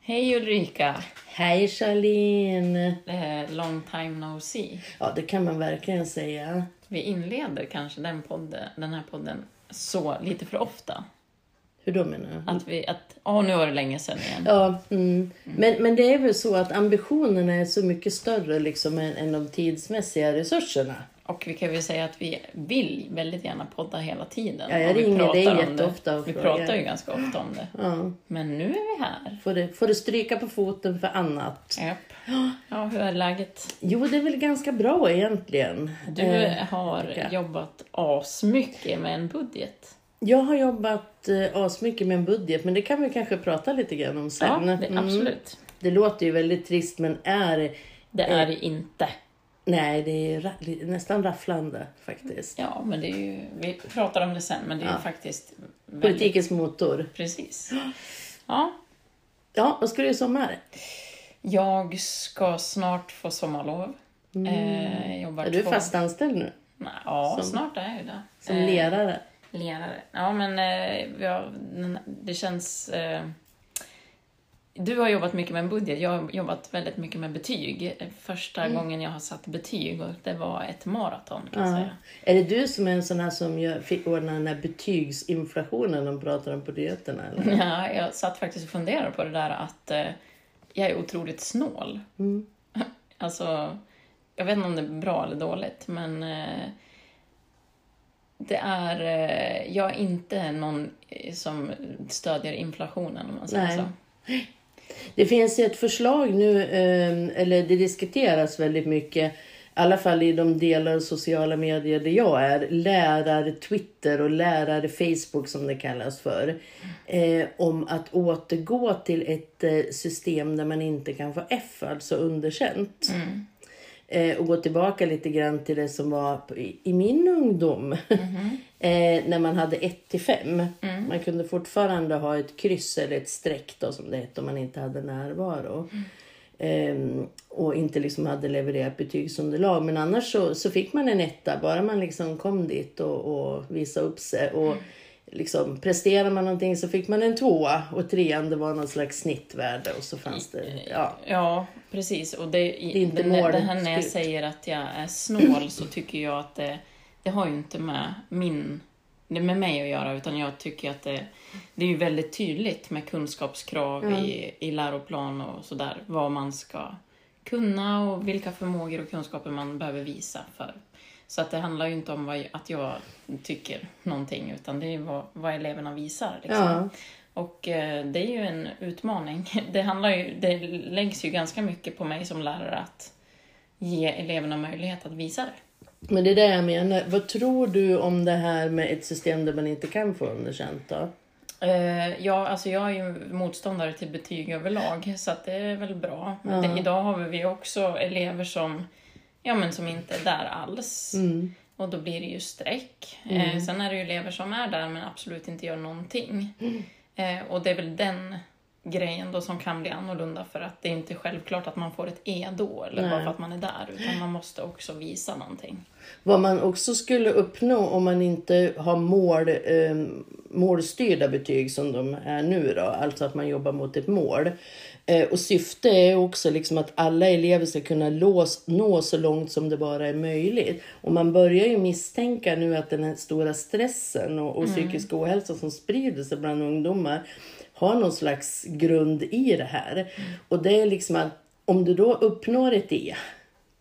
Hej Ulrika! Hej Charlene! Long time no see. Ja, det kan man verkligen säga. Vi inleder kanske den, podden, den här podden så lite för ofta. Hur då menar du? Att vi, att, åh nu var det länge sedan igen. Ja, mm. men, men det är väl så att ambitionerna är så mycket större liksom än, än de tidsmässiga resurserna. Och vi kan väl säga att vi vill väldigt gärna podda hela tiden. Ja, jag ringer pratar dig jätteofta och Vi frågar. pratar ju ganska ofta om det. Ja. Men nu är vi här. Får, det, får det stryka på foten för annat? Japp. Ja, hur är läget? Jo, det är väl ganska bra egentligen. Du Eh, har jag. jobbat asmycket med en budget. Jag har jobbat eh, asmycket med en budget, men det kan vi kanske prata lite grann om Ja, sen. det, Mm. absolut. Det låter ju väldigt trist, men är... Det är det inte. Nej, det är nästan rafflande faktiskt. Ja, men det är ju, vi pratar om det sen, men det är Ja. faktiskt väldigt, Politikens motor. Precis. Ja, Ja, vad ska du i sommar? jag ska snart få sommarlov. Eh, jag jobbar Mm. Är du två- fast anställd nu? Ja, som- snart är jag ju det. Som Eh? Lerare. Ja, men eh, ja, den- det känns... Eh, du har jobbat mycket med en budget. Jag har jobbat väldigt mycket med betyg. Första Mm. gången jag har satt betyg och det var ett maraton kan jag Ja. säga. Är det du som är en sån här som fick ordna den här betygsinflationen de pratar om på nyheterna? Eller? Ja, jag satt faktiskt och funderade på det där att eh, jag är otroligt snål. Mm. Alltså, jag vet inte om det är bra eller dåligt, men eh, det är... Eh, jag är inte någon eh, som stödjer inflationen, om man säger Nej. så. Det finns ett förslag nu, ehm, eller det diskuteras väldigt mycket, i alla fall i de delar av sociala medier där jag är, lärar-Twitter och lärar-Facebook som det kallas för, eh, om att återgå till ett eh, system där man inte kan få F, alltså underkänt. Mm. Eh, och gå tillbaka lite grann till det som var i, i min ungdom. eh, när man hade 1 till 5. Man kunde fortfarande ha ett kryss eller ett streck då, som det hette om man inte hade närvaro. Ehm, och inte liksom hade levererat betygsunderlag. Men annars så, så fick man en etta bara man liksom kom dit och, och visade upp sig. Och liksom, presterade man någonting så fick man en tvåa och trean det var någon slags snittvärde och så fanns det, ja. Ja, precis. Och det, Det är inte det, det här när jag säger att jag är snål så tycker jag att det, det har ju inte med min det med mig att göra, utan jag tycker att det, det är ju väldigt tydligt med kunskapskrav i, i läroplan och sådär, vad man ska kunna och vilka förmågor och kunskaper man behöver visa för. Så att det handlar ju inte om vad, att jag tycker någonting, utan det är vad, vad eleverna visar. Liksom. Ja. Och eh, det är ju en utmaning. Det, handlar ju, det läggs ju ganska mycket på mig som lärare att ge eleverna möjlighet att visa det. Men det är det jag menar. Vad tror du om det här med ett system där man inte kan få underkänt då? Eh, ja, alltså jag är ju motståndare till betyg överlag, så att det är väl bra. Ja. det, idag har vi också elever som, ja, men som inte är där alls. Mm. Och då blir det ju streck. Eh, sen är det ju elever som är där men absolut inte gör någonting. Eh, och det är väl den grejen då som kan bli annorlunda för att det är inte självklart att man får ett E då eller bara Nej. för att man är där utan man måste också visa någonting. Vad man också skulle uppnå om man inte har mål, eh, målstyrda betyg som de är nu då, alltså att man jobbar mot ett mål. Eh, och syfte är också liksom att alla elever ska kunna lås, nå så långt som det bara är möjligt. Och man börjar ju misstänka nu att den här stora stressen och, och psykisk ohälsa som sprider sig bland ungdomar har någon slags grund i det här. Och det är liksom att om du då uppnår ett E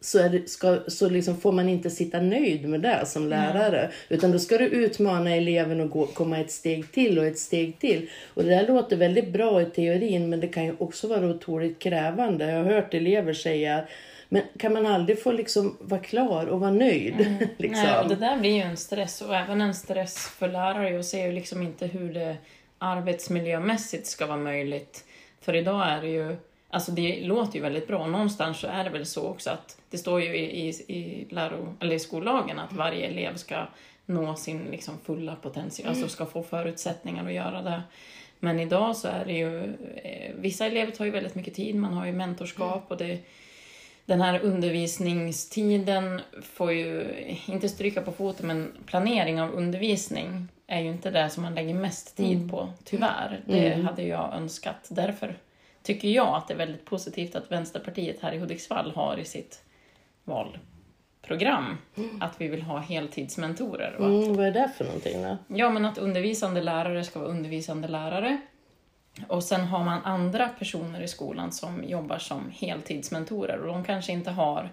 så, är ska, så liksom får man inte sitta nöjd med det som lärare. Utan då ska du utmana eleven och gå, komma ett steg till och ett steg till. Och det där låter väldigt bra i teorin men det kan ju också vara otroligt krävande. Jag har hört elever säga men kan man aldrig få liksom vara klar och vara nöjd? liksom? Nej, och det där blir ju en stress och även en stress för lärare. Jag ser ju liksom inte hur det arbetsmiljömässigt ska vara möjligt. För idag är det ju, alltså det låter ju väldigt bra. Någonstans så är det väl så också att det står ju i, i, i, läro, eller i skollagen att varje elev ska nå sin liksom fulla potential, alltså ska få förutsättningar att göra det. Men idag så är det ju, eh, vissa elever tar ju väldigt mycket tid, man har ju mentorskap och det den här undervisningstiden får ju inte stryka på foten, men planering av undervisning är ju inte det som man lägger mest tid på, tyvärr. Det hade jag önskat. Därför tycker jag att det är väldigt positivt att Vänsterpartiet här i Hudiksvall har i sitt valprogram att vi vill ha heltidsmentorer. Att Mm, vad är det för någonting då? Ja, men att undervisande lärare ska vara undervisande lärare. Och sen har man andra personer i skolan som jobbar som heltidsmentorer och de kanske inte har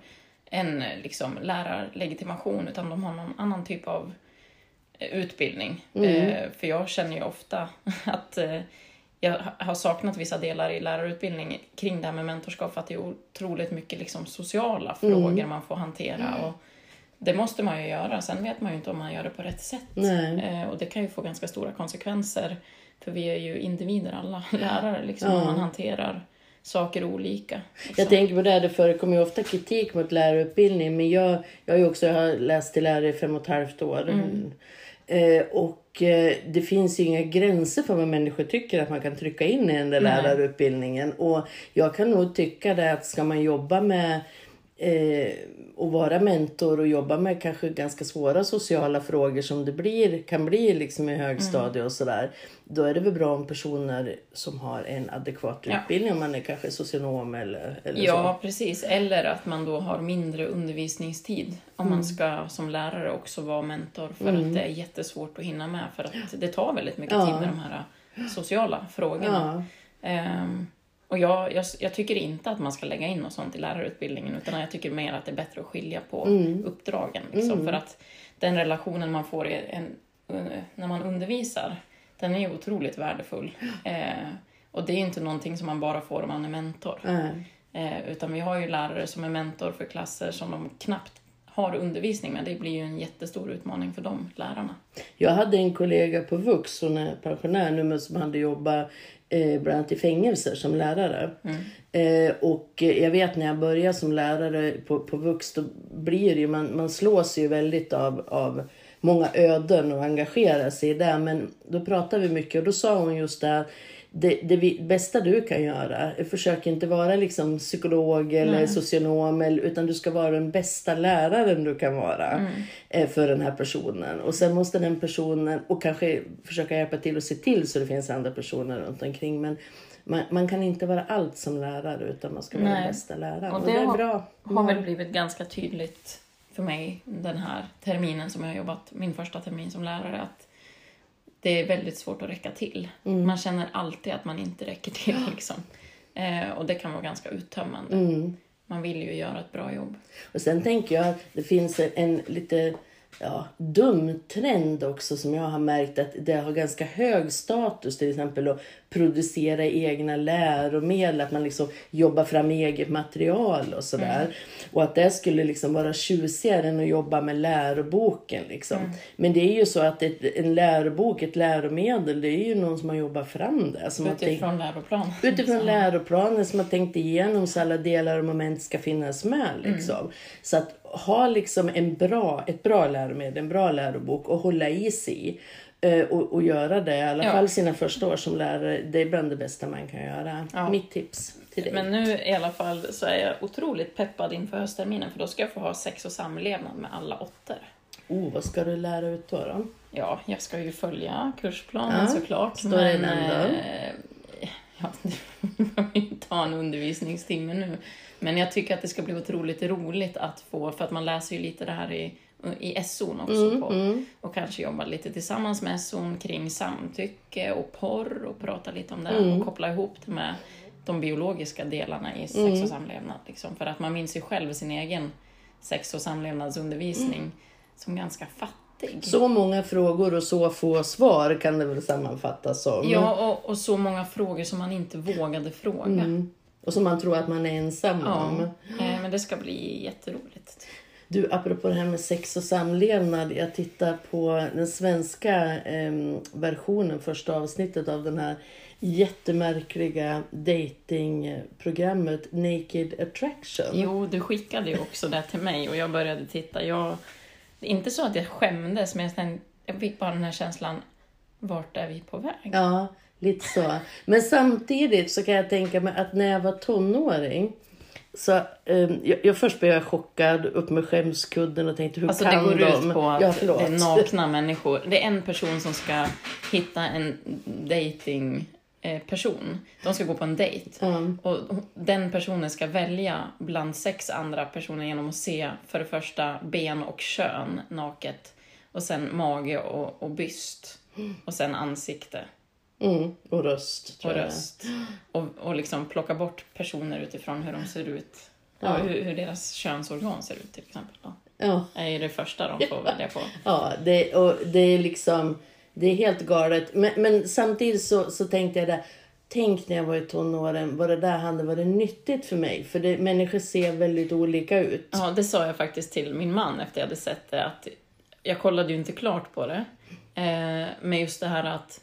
en liksom, lärarlegitimation utan de har någon annan typ av eh, utbildning. Eh, för jag känner ju ofta att eh, jag ha- har saknat vissa delar i lärarutbildningen kring det här med mentorskap för att det är otroligt mycket liksom, sociala frågor man får hantera. Och det måste man ju göra, sen vet man ju inte om man gör det på rätt sätt. Eh, och det kan ju få ganska stora konsekvenser. För vi är ju individer alla, lärare, liksom, och man hanterar saker olika. Och Jag tänker på det, här, det förekommer ju ofta kritik mot lärarutbildning men jag, jag har ju också jag har läst till lärare i fem och ett halvt år. Eh, och eh, det finns inga gränser för vad människor tycker att man kan trycka in i den där Nej. lärarutbildningen. Och jag kan nog tycka det att ska man jobba med eh, och vara mentor och jobba med kanske ganska svåra sociala frågor som det blir, kan bli liksom i högstadiet och sådär. Då är det väl bra om personer som har en adekvat Ja. utbildning, om man är kanske socionom eller, eller så. Ja, precis. Eller att man då har mindre undervisningstid om Mm. man ska som lärare också vara mentor för att det är jättesvårt att hinna med för att det tar väldigt mycket tid med de här sociala frågorna. Ja. Ehm, och jag, jag, jag tycker inte att man ska lägga in något sånt i lärarutbildningen utan jag tycker mer att det är bättre att skilja på Mm. uppdragen. Liksom, För att den relationen man får en, när man undervisar, den är otroligt värdefull. Eh, och det är inte någonting som man bara får om man är mentor. Nej. Eh, utan vi har ju lärare som är mentor för klasser som de knappt har undervisning med. Det blir ju en jättestor utmaning för de lärarna. Jag hade en kollega på Vux, hon är pensionär nu, men som hade jobbat eh, bland annat i fängelser som lärare. Eh, och jag vet när jag började som lärare på, på Vux, då blir det ju, man, man slås ju väldigt av, av många öden och engagerar sig i det. Men då pratade vi mycket och då sa hon just det här, det, det bästa du kan göra, försök inte vara liksom psykolog eller socionom, eller, utan du ska vara den bästa läraren du kan vara eh, för den här personen. Och sen måste den personen, och kanske försöka hjälpa till och se till så det finns andra personer runt omkring. Men man, man kan inte vara allt som lärare utan man ska vara Nej. den bästa läraren. Och Och det det, är har- bra. har väl blivit ganska tydligt för mig den här terminen som jag har jobbat, min första termin som lärare, att det är väldigt svårt att räcka till. Man känner alltid att man inte räcker till. Liksom. Eh, och det kan vara ganska uttömmande. Man vill ju göra ett bra jobb. Och sen tänker jag att det finns en, en lite ja, dum trend också som jag har märkt att det har ganska hög status till exempel att producera egna läromedel, att man liksom jobbar fram eget material och sådär. Och att det skulle liksom vara tjusigare än att jobba med läroboken liksom. Men det är ju så att ett, en lärobok, ett läromedel, det är ju någon som har jobbat fram det. Som tänkt- Utifrån läroplan. Utifrån läroplanen som har tänkt igenom så alla delar och moment ska finnas med. Liksom. Så att ha liksom en bra, ett bra läromedel, en bra lärobok och hålla i sig i. eh, Och, och göra det, i alla Ja. fall sina första år som lärare, det är bland det bästa man kan göra. Ja. Mitt tips till dig. Men nu i alla fall så är jag otroligt peppad inför höstterminen för då ska jag få ha sex och samlevnad med alla åttor. Oh, vad ska du lära ut då? då? Ja, jag ska ju följa kursplanen Ja, såklart. står eh, ja, det behöver ju ta en undervisningstimme nu. Men jag tycker att det ska bli otroligt roligt att få, för att man läser ju lite det här i, i SO'n också. Mm, på, Och kanske jobba lite tillsammans med SO'n kring samtycke och porr och prata lite om det Mm. och koppla ihop det med de biologiska delarna i sex Mm. och samlevnad. Liksom. För att man minns ju själv sin egen sex och samlevnadsundervisning som ganska fattig. Så många frågor och så få svar kan det väl sammanfattas som. Ja, och, och så många frågor som man inte vågade fråga. Mm. Och som man tror att man är ensam om. Ja, eh, men det ska bli jätteroligt. Du, apropå det här med sex och samlevnad. Jag tittar på den svenska eh, versionen, första avsnittet av den här jättemärkliga datingprogrammet Naked Attraction. Jo, du skickade ju också det till mig och jag började titta. Jag, det är inte så att jag skämdes, men jag, fick bara den här känslan, vart är vi på väg? Ja, lite så. Men samtidigt så kan jag tänka mig att när jag var tonåring Så um, jag, jag först blev jag chockad, upp med skämskudden och tänkte hur Alltså kan det går de? ut på att ja, det är nakna människor. Det är en person som ska hitta en dating person. De ska gå på en dejt. Ja. Och den personen ska välja bland sex andra personer genom att se för det första ben och kön naket. Och sen mage och, och byst. Och sen ansikte Mm, och röst. Och röst. Och, och liksom plocka bort personer utifrån hur de ser ut. Ja. hur, hur deras könsorgan ser ut till exempel. Då. Ja. Det är ju det första de får välja på. Ja, det, och det är liksom, det är helt galet. Men, men samtidigt så, så tänkte jag där, tänk när jag var i tonåren, vad det där hade varit nyttigt för mig. För det, människor ser väldigt olika ut. Ja, det sa jag faktiskt till min man efter jag hade sett det. Att jag kollade ju inte klart på det. Eh, men just det här att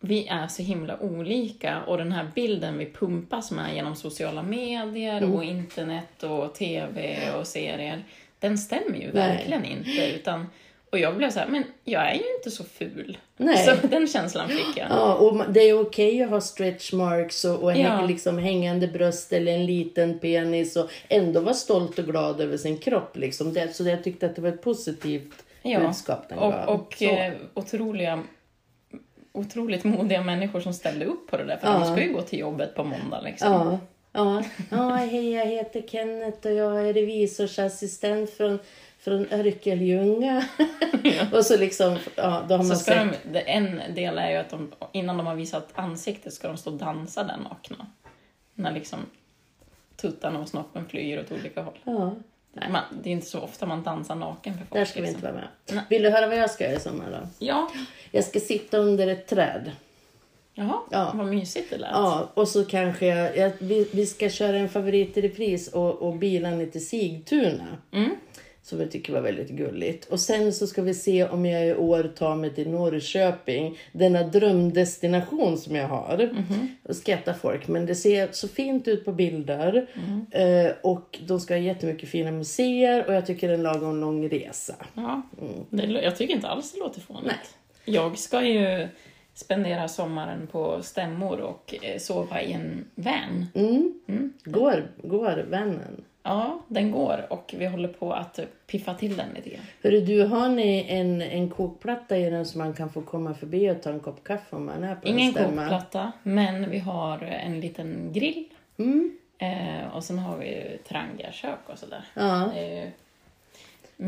vi är så himla olika och den här bilden vi pumpas med genom sociala medier Mm. och internet och tv och serier, den stämmer ju Nej. verkligen inte. Utan, och jag blev så här, men jag är ju inte så ful. Nej. Så den känslan fick jag. Ja, och det är okej att ha stretch marks och, och Ja. liksom hängande bröst eller en liten penis och ändå vara stolt och glad över sin kropp. Liksom. Det, så jag tyckte att det var ett positivt Ja, budskap den gav. Och, och eh, otroliga, otroligt modiga människor som ställde upp på det där. För Ja. de ska ju gå till jobbet på måndag liksom. Ja, ja. ja hej jag heter Kenneth och jag är revisorsassistent från, från Örkelljunga. och så liksom, ja, då har Så man ska sett. de, en del är ju att de, innan de har visat ansiktet ska de stå och dansa där nakna. När liksom tuttarna och snoppen flyger åt olika håll. Ja, Man, det är inte så ofta man dansar naken för folk. där ska vi liksom. inte vara med. Nej. Vill du höra vad jag ska göra i sommar då? Ja, Jag ska sitta under ett träd. jaha, Ja. vad mysigt det lät. Ja, och så kanske jag, jag vi, vi ska köra en favorit i repris och, och bila ner till Sigtuna. Mm. Som jag tycker var väldigt gulligt. Och sen så ska vi se om jag i år tar mig till Norrköping. Denna drömdestination som jag har. Mhm. Och skrattar folk. Men det ser så fint ut på bilder. Mhm. Eh, och de ska ha jättemycket fina museer. Och jag tycker det är en lagom lång resa. Ja, det, lå- jag tycker inte alls det låter fånigt. Jag ska ju spendera sommaren på stämmor och eh, sova i en van. Mm. Går, går vännen? Ja, den går och vi håller på att piffa till den lite grann. Hörru du, har ni en, en kokplatta i den så man kan få komma förbi och ta en kopp kaffe om man är på Ingen kokplatta, men vi har en liten grill. Mm. Eh, och sen har vi ju Trangia-kök och sådär. Ja.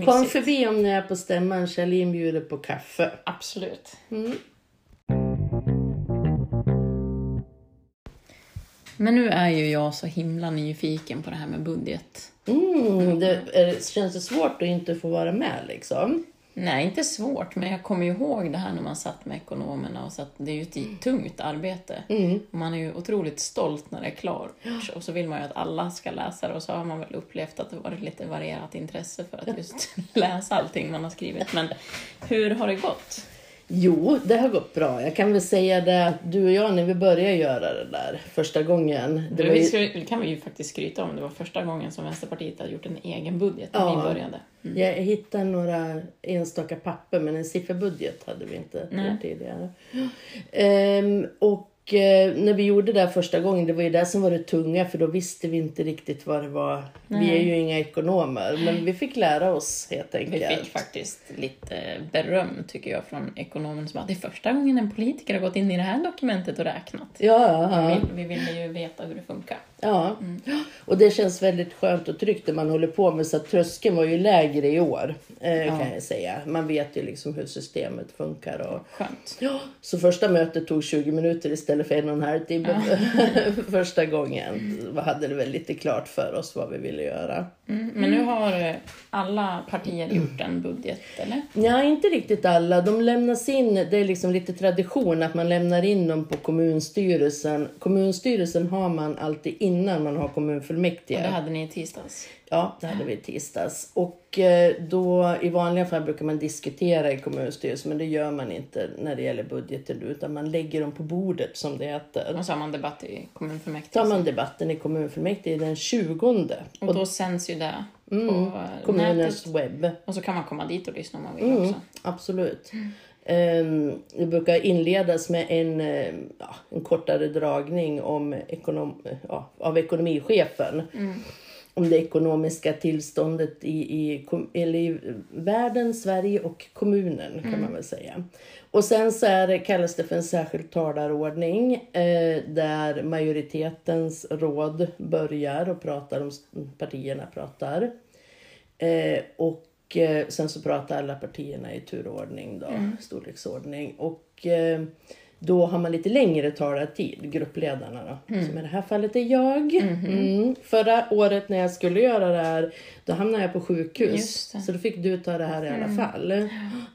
Kom förbi om ni är på stämman. Charlene bjuder på kaffe. Absolut. Mm. Men nu är ju jag så himla nyfiken på det här med budget. Mm, det är, känns det svårt att inte få vara med liksom? Nej, inte svårt, men jag kommer ju ihåg det här när man satt med ekonomerna och så att det är ju ett tungt arbete. Och Man är ju otroligt stolt när det är klart och så vill man ju att alla ska läsa det och så har man väl upplevt att det varit lite varierat intresse för att just läsa allting man har skrivit. Men hur har det gått? Jo, det har gått bra. Jag kan väl säga det att du och jag när vi började göra det där första gången. Det ju, kan vi ju faktiskt skryta om. Det var första gången som Vänsterpartiet hade gjort en egen budget när Ja. vi började. Jag hittade några enstaka papper men en sifferbudget hade vi inte tidigare. Ehm, och när vi gjorde det här första gången, det var ju det som var det tunga för då visste vi inte riktigt vad det var. Vi Nej. är ju inga ekonomer men vi fick lära oss helt enkelt. Vi fick faktiskt lite beröm tycker jag från ekonomen som bara, det är första gången en politiker har gått in i det här dokumentet och räknat. Ja, ja. Vi, vi ville ju veta hur det funkar. Ja, och det känns väldigt skönt och tryggt när man håller på med så att tröskeln var ju lägre i år eh, kan jag säga. Man vet ju liksom hur systemet funkar. Och... Skönt. Ja, så första mötet tog 20 minuter istället för en och en halv timme första gången. Vi hade det väl lite klart för oss vad vi ville göra. Mm, men nu har eh, alla partier gjort en budget, eller? Ja, inte riktigt alla. De lämnas in, det är liksom lite tradition att man lämnar in dem på kommunstyrelsen. Kommunstyrelsen har man alltid innan man har kommunfullmäktige. Och det hade ni i tisdags. Ja, det hade vi i tisdags. Och eh, då i vanliga fall brukar man diskutera i kommunstyrelsen, men det gör man inte när det gäller budgeten utan man lägger dem på bordet som det heter. Och så har man debatt i kommunfullmäktige. Tar man debatten i kommunfullmäktige den 20 Och då sänds ju det på eh, kommunens nätet. webb. Och så kan man komma dit och lyssna om man vill Mm, också. absolut. Ehm, Det brukar inledas med en, eh, ja, en kortare dragning om ekonom, ja, av ekonomichefen. Om det ekonomiska tillståndet i, i, eller i världen, Sverige och kommunen kan man väl säga. Och sen så är det, kallas det för en särskild talarordning eh, där majoritetens råd börjar och pratar om partierna pratar. Eh, och eh, sen så pratar alla partierna i turordning då, storleksordning. Och eh, då har man lite längre talartid, gruppledarna då. Som i det här fallet är jag. Mm. Förra året när jag skulle göra det här, då hamnade jag på sjukhus. Så då fick du ta det här i alla fall.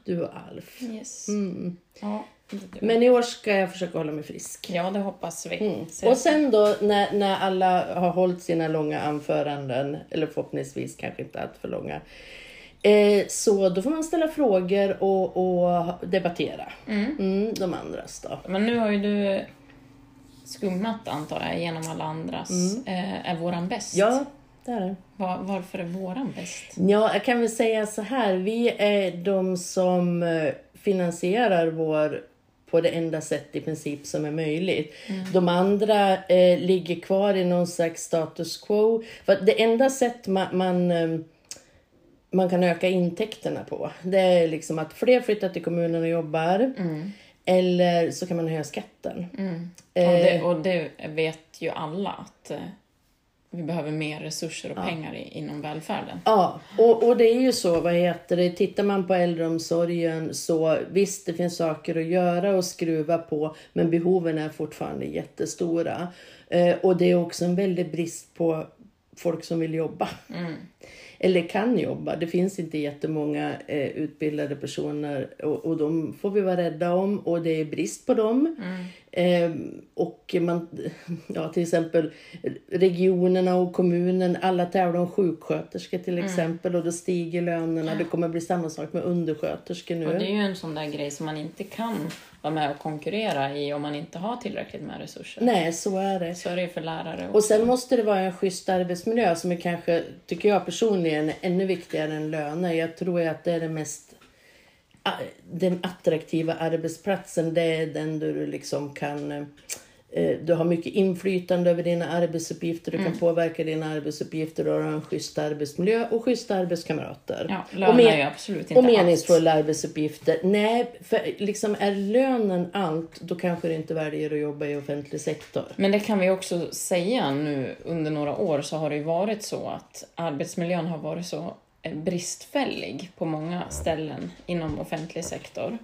Du och Alf. Yes. Mm. Ja. Men i år ska jag försöka hålla mig frisk. ja, det hoppas vi. Mm. Och sen då när, när alla har hållit sina långa anföranden, eller förhoppningsvis kanske inte allt för långa, eh, så då får man ställa frågor och, och debattera. Mm, de andras då. Men nu har ju du skummat, antar jag, genom alla andras. Eh, är våran bäst? Mm. Ja, det är det. Var, varför är våran bäst? Ja, jag kan väl säga så här. Vi är de som eh, finansierar vår på det enda sätt i princip som är möjligt. De andra eh, ligger kvar i någon slags status quo. För det enda sätt man, man, eh, man kan öka intäkterna på, det är liksom att fler flyttar till kommunen och jobbar. Eller så kan man höja skatten. Och Eh, det, och det vet ju alla att eh, vi behöver mer resurser och pengar i, inom välfärden. Ja, och, och det är ju så, vad heter det, tittar man på äldreomsorgen så visst det finns saker att göra och skruva på men behoven är fortfarande jättestora. Eh, och det är också en väldig brist på folk som vill jobba. Eller kan jobba. Det finns inte jättemånga eh, utbildade personer och, och de får vi vara rädda om och det är brist på dem. Mm och man, ja, till exempel regionerna och kommunen, alla tävlar om sjuksköterskor till exempel och då stiger lönerna. Det kommer bli samma sak med undersköterskor nu. Och det är ju en sån där grej som man inte kan vara med och konkurrera i om man inte har tillräckligt med resurser. Nej, så är det. Så är det ju för lärare också. Och sen måste det vara en schysst arbetsmiljö som är kanske, tycker jag personligen, ännu viktigare än löner. Jag tror att det är det mest den attraktiva arbetsplatsen, det är den där du liksom kan eh, du har mycket inflytande över dina arbetsuppgifter, du kan påverka dina arbetsuppgifter och du har en schysst arbetsmiljö och schyssta arbetskamrater. Ja, och, men- är ju absolut inte och allt. meningsfulla arbetsuppgifter. Nej, för liksom är lönen allt, då kanske du inte väljer att jobba i offentlig sektor. Men det kan vi också säga nu under några år så har det ju varit så att arbetsmiljön har varit så eh, bristfällig på många ställen inom offentlig sektor.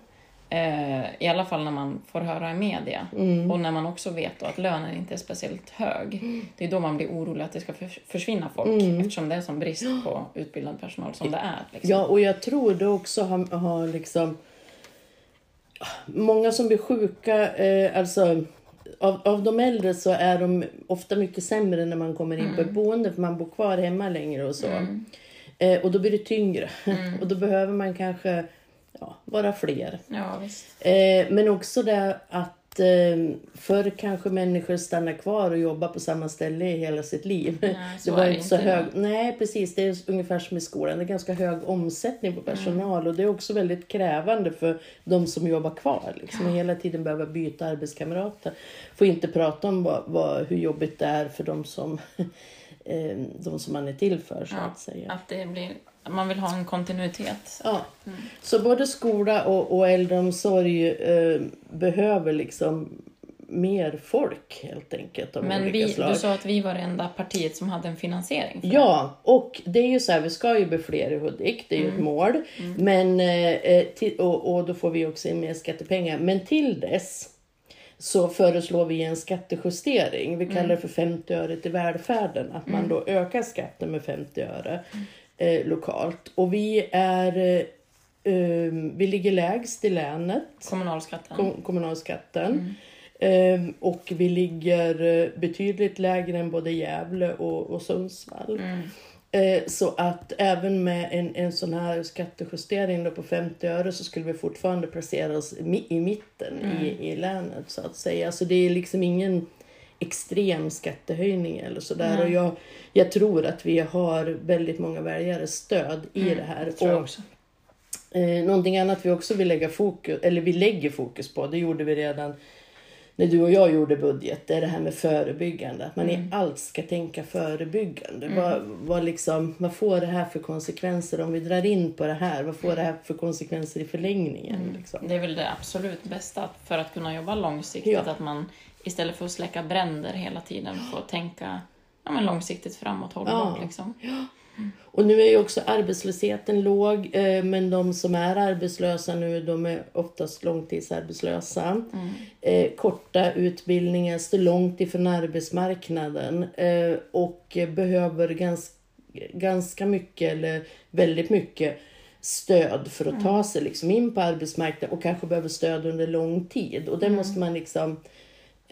Eh, I alla fall när man får höra i media. Och när man också vet att lönen inte är speciellt hög. Det är då man blir orolig att det ska förs- försvinna folk eftersom det är sån brist på utbildad personal som det är. Liksom. Ja, och jag tror det också har, har liksom... Många som blir sjuka, eh, alltså av, av de äldre så är de ofta mycket sämre när man kommer in på ett boende för man bor kvar hemma längre och så. Eh, och då blir det tyngre. och då behöver man kanske ja, vara fler. Ja. Eh, men också det att eh, förr kanske människor stannar kvar och jobbar på samma ställe i hela sitt liv. Nej, så det var inte så hög, nej precis, det är ungefär som i skolan. Det är ganska hög omsättning på personal och det är också väldigt krävande för de som jobbar kvar. Liksom, och hela tiden behöver byta arbetskamrater. Får inte prata om vad, vad, hur jobbigt det är för de som, eh, de som man är till för så Ja, att säga. att det blir, man vill ha en kontinuitet. Ja. Så både skola och, och äldreomsorg eh, behöver liksom mer folk helt enkelt av Men olika vi, slag. du sa att vi var det enda partiet som hade en finansiering. för det. Ja, och det är ju så här, vi ska ju bli fler i Hudik, det är ju Mm. ett mål. Men, eh, till, och, och då får vi också in mer skattepengar. Men till dess så föreslår vi en skattejustering. Vi Mm. kallar det för 50 öre till välfärden. Att man då ökar skatten med 50 öre Mm. eh, lokalt. Och vi är um, vi ligger lägst i länet Kommunalskatten. kom, kommunalskatten. Ehm, och vi ligger eh, betydligt lägre än både Gävle och, och Sundsvall. Eh, så att även med en, en sån här skattejustering på 50 öre så skulle vi fortfarande placera oss i, i mitten i, i länet så att säga. Så det är liksom ingen extrem skattehöjning eller sådär. Och jag, jag tror att vi har väldigt många väljares stöd i det här. det och. Eh, någonting annat vi också vill lägga fokus, eller vi lägger fokus på, det gjorde vi redan när du och jag gjorde budget, det är det här med förebyggande. Att man i allt ska tänka förebyggande. Vad, vad, liksom, vad får det här för konsekvenser om vi drar in på det här? Vad får det här för konsekvenser i förlängningen? Liksom? Det är väl det absolut bästa för att kunna jobba långsiktigt. Ja. Att man istället för att släcka bränder hela tiden får tänka ja, men långsiktigt framåt, hållbart. Ja. Liksom. Och nu är ju också arbetslösheten låg, eh, men de som är arbetslösa nu, de är oftast långtidsarbetslösa. Eh, korta utbildningar, står långt ifrån arbetsmarknaden eh, och eh, behöver gans, ganska mycket, eller väldigt mycket, stöd för att ta sig liksom in på arbetsmarknaden och kanske behöver stöd under lång tid. Och det måste man liksom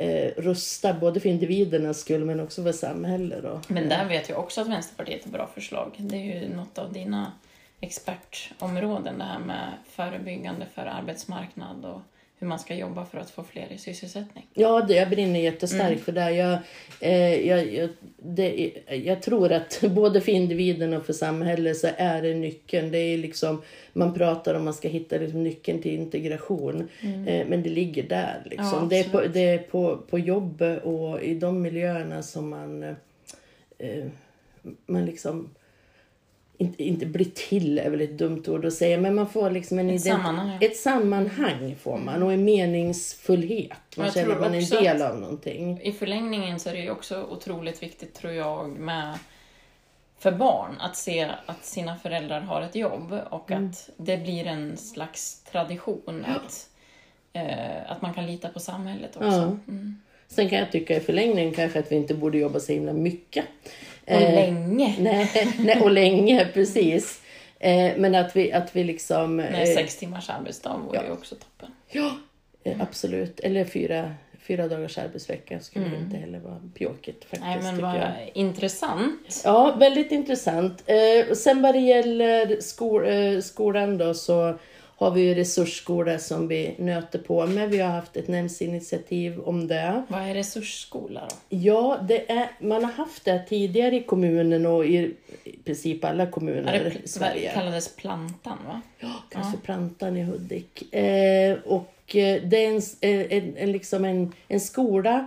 eh, rusta, både för individernas skull men också för samhället. Men där vet jag också att Vänsterpartiet har bra förslag. Det är ju något av dina expertområden, det här med förebyggande för arbetsmarknad och hur man ska jobba för att få fler i sysselsättning. Ja, det, jag brinner jättestarkt för det. Jag, eh, jag, jag, det. Jag tror att både för individen och för samhället så är det nyckeln. Det är liksom, man pratar om att man ska hitta liksom nyckeln till integration. Eh, men det ligger där. Liksom. Ja, det är, på, det är på, på jobbet och i de miljöerna som man, eh, man liksom inte, inte blir till är väl ett dumt ord att säga, men man får liksom en Ett ident- sammanhang, ja. ett sammanhang får man och en meningsfullhet. Man Jag känner man är en del av någonting. I förlängningen så är det ju också otroligt viktigt, tror jag, med för barn att se att sina föräldrar har ett jobb och att det blir en slags tradition att, eh, att man kan lita på samhället också. Ja. Mm. Sen kan jag tycka i förlängningen kanske att vi inte borde jobba så himla mycket. Och Eh, länge. Nej, nej, och länge, precis. Eh, men att vi, att vi liksom... Nej, eh, sex timmars arbetsdag vore ja. ju också toppen. Ja, absolut. Eller fyra, fyra dagars arbetsvecka skulle inte heller vara pjåkigt faktiskt. Mm. Nej, men vad intressant. Ja, väldigt intressant. Eh, och sen vad det gäller skol, eh, skolan då så har vi ju resursskola som vi nöter på med. Vi har haft ett nämndsinitiativ om det. Vad är resursskola då? Ja, det är, man har haft det tidigare i kommunen och i, i princip alla Ja, kommuner det i Sverige. kallades plantan, va? Ja, kanske Plantan i Hudik. Eh, och eh, det är en, eh, en, en, liksom en, en skola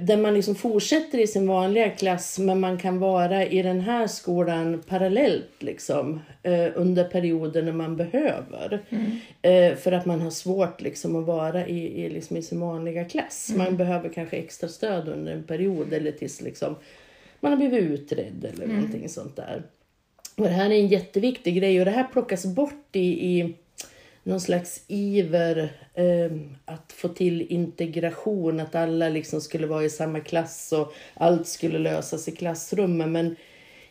där man liksom fortsätter i sin vanliga klass men man kan vara i den här skolan parallellt liksom, eh, under perioder när man behöver. Eh, för att man har svårt liksom, att vara i, i, liksom, i sin vanliga klass. Man behöver kanske extra stöd under en period eller tills liksom, man har blivit utredd eller någonting sånt där. Och det här är en jätteviktig grej och det här plockas bort i, i någon slags iver eh, att få till integration, att alla liksom skulle vara i samma klass och allt skulle lösas i klassrummen. Men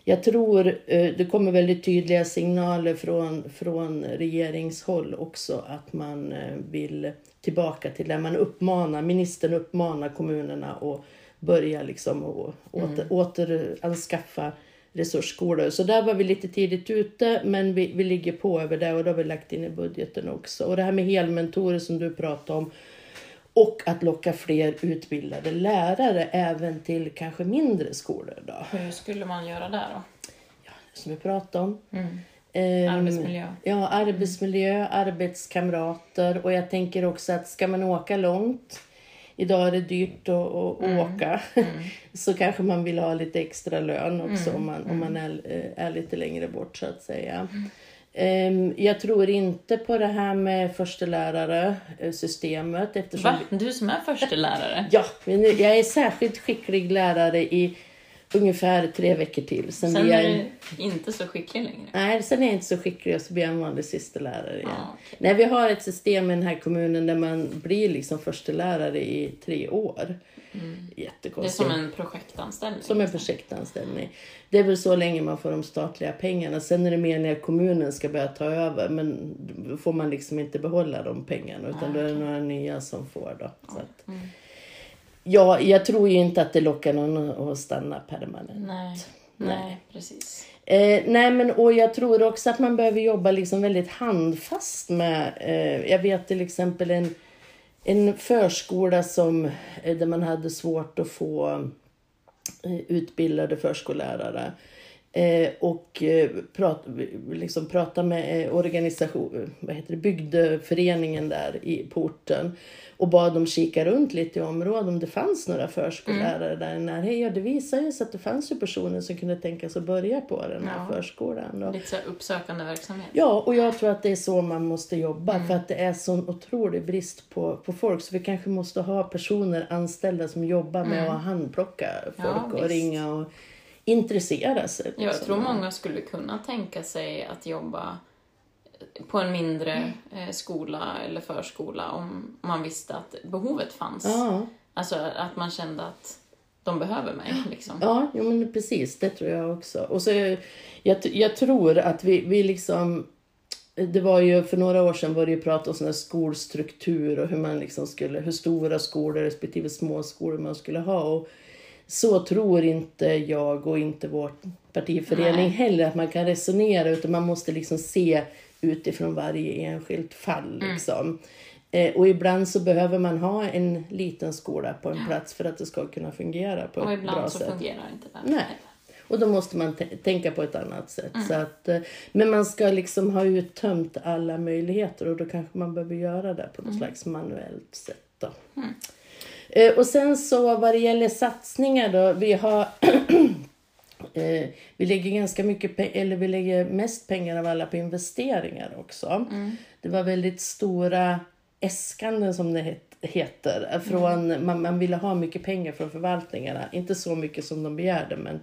jag tror eh, det kommer väldigt tydliga signaler från, från regeringshåll också att man eh, vill tillbaka till det. Man uppmanar, ministern uppmanar kommunerna att börja liksom och åter, återanskaffa resursskolor. Så där var vi lite tidigt ute men vi, vi ligger på över det och det har vi lagt in i budgeten också. Och det här med helmentorer som du pratade om och att locka fler utbildade lärare även till kanske mindre skolor då. Hur skulle man göra där då? Som vi pratade om. Mm. Ehm, Arbetsmiljö. Ja, arbetsmiljö, arbetskamrater och jag tänker också att ska man åka långt Idag är det dyrt att, att åka. Så kanske man vill ha lite extra lön också om man, om man är, är lite längre bort så att säga. Ehm, Jag tror inte på det här med förstelärare eh, systemet eftersom Va? Du som är förstelärare? Ja, jag är särskilt skicklig lärare i ungefär tre veckor till. Sen, Sen jag är en, du inte så skicklig längre. nej, sen är jag inte så skicklig och så blir jag en vanlig systelärare igen. Ja, okej. Nej, vi har ett system i den här kommunen där man blir liksom förstelärare i tre år. Mm. Det är Jättekonstigt. som en projektanställning. Som en projektanställning. Det är väl så länge man får de statliga pengarna. Sen är det meningen att kommunen ska börja ta över men då får man liksom inte behålla de pengarna utan då är det några nya som får då. Så att, Mm. Ja, jag tror ju inte att det lockar någon att stanna permanent. Nej, nej, precis. Eh, nej men och jag tror också att man behöver jobba liksom väldigt handfast med, eh, jag vet till exempel en, en förskola som, eh, där man hade svårt att få eh, utbildade förskollärare. Eh, och eh, prat, liksom prata med eh, organisation, vad heter det, bygdeföreningen där i porten och bad dem kika runt lite i området om det fanns några förskollärare mm. där i närheten. Ja, det visade sig att det fanns ju personer som kunde tänka sig att börja på den här ja. förskolan. Och, lite så uppsökande verksamhet. Ja, och jag tror att det är så man måste jobba mm. för att det är sån otrolig brist på, på folk så vi kanske måste ha personer anställda som jobbar med mm. att handplocka folk ja, och visst. ringa och intressera sig. Liksom. Jag tror många skulle kunna tänka sig att jobba på en mindre mm. skola eller förskola om man visste att behovet fanns. Ja. Alltså att man kände att de behöver mig. Liksom. Ja, jo, men precis. Det tror jag också. Och så, jag, jag tror att vi, vi liksom... Det var ju för några år sedan var det ju prat om sån skolstruktur och hur man liksom skulle, hur stora skolor respektive små skolor man skulle ha. Och så tror inte jag och inte vår partiförening Nej. heller att man kan resonera utan man måste liksom se utifrån varje enskilt fall. Mm. Liksom. Eh, och ibland så behöver man ha en liten skola på en plats för att det ska kunna fungera på och ett bra sätt. Och ibland så fungerar inte det. Nej. Och då måste man tänka på ett annat sätt. Mm. Så att, eh, men man ska liksom ha uttömt alla möjligheter och då kanske man behöver göra det på något mm. slags manuellt sätt. Då. Eh, och sen så vad det gäller satsningar då, vi har Eh, vi lägger ganska mycket eller vi lägger mest pengar av alla på investeringar också. Mm. Det var väldigt stora äskanden som det heter. Från, mm. man, man ville ha mycket pengar från förvaltningarna. Inte så mycket som de begärde men,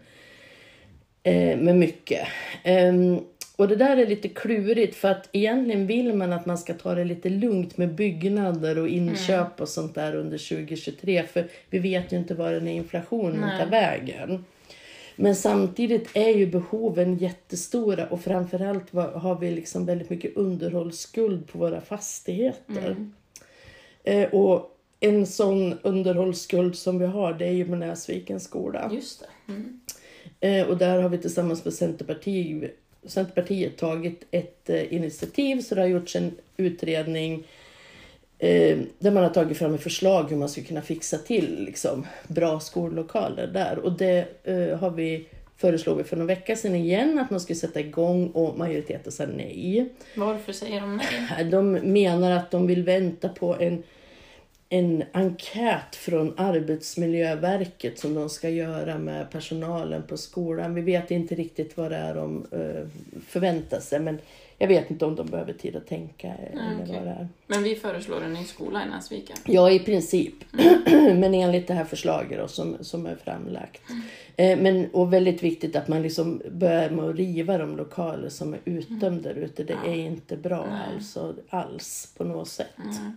eh, men mycket. Um, och det där är lite klurigt för att egentligen vill man att man ska ta det lite lugnt med byggnader och inköp mm. och sånt där under 2023 för vi vet ju inte var den här inflationen tar vägen. Men samtidigt är ju behoven jättestora och framförallt har vi liksom väldigt mycket underhållsskuld på våra fastigheter. Mm. Eh, och en sån underhållsskuld som vi har det är ju Näsvikens skola. Just. Mm. Eh, och där har vi tillsammans med Centerpartiet, Centerpartiet tagit ett eh, initiativ så det har gjorts en utredning eh, där man har tagit fram ett förslag hur man ska kunna fixa till liksom, bra skollokaler där. Och det eh, har vi föreslog vi för några veckor sedan igen att man skulle sätta igång och majoriteten sa nej. Varför säger de nej? De menar att de vill vänta på en, en enkät från Arbetsmiljöverket som de ska göra med personalen på skolan. Vi vet inte riktigt vad det är de uh, förväntar sig men jag vet inte om de behöver tid att tänka. eller okay. vad det är. Men vi föreslår en ny skola i Näsviken? Ja, i princip. Mm. men enligt det här förslaget då, som, som är framlagt. Mm. Eh, men, och väldigt viktigt att man liksom börjar med att riva de lokaler som är utdömda mm. där ute. Det ja. är inte bra alltså, alls på något sätt. Mm.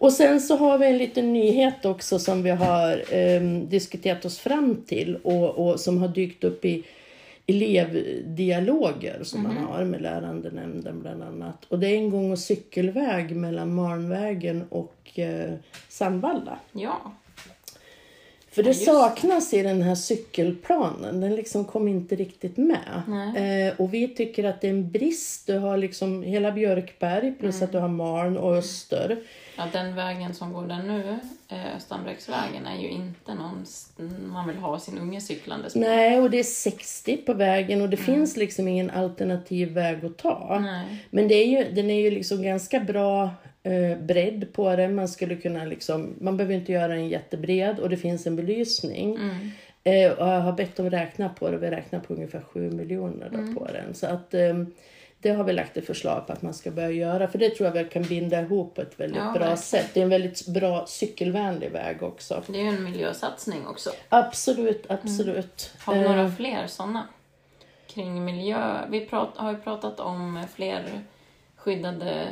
Och sen så har vi en liten nyhet också som vi har eh, diskuterat oss fram till och, och som har dykt upp i elevdialoger som mm. man mhm. har med lärandenämnden bland annat. Och det är en gång och cykelväg mellan Marnvägen och eh, Sandvalla. Ja. För det saknas i den här cykelplanen. Den liksom kom inte riktigt med. Eh, och vi tycker att det är en brist. Du har liksom hela Björkberg plus mm. att du har Marn och Öster. Ja, den vägen som går där nu, eh, Östanbräcksvägen, är ju inte någon man vill ha sin unge cyklande på. Nej, och det är 60 på vägen och det mm. finns liksom ingen alternativ väg att ta. Nej. Men det är ju, den är ju liksom ganska bra eh, bredd på den. Man skulle kunna liksom, man behöver inte göra den jättebred och det finns en belysning. Mm. Eh, och jag har bett dem räkna på det. Vi räknar på ungefär 7 miljoner mm. på den. Så att eh, det har vi lagt ett förslag på att man ska börja göra. För det tror jag vi kan binda ihop på ett väldigt ja, bra verkligen. sätt. Det är en väldigt bra cykelvänlig väg också. Det är ju en miljösatsning också. Absolut, absolut. Mm. Har vi några eh. fler sådana? Kring miljö. Vi prat, har ju pratat om fler skyddade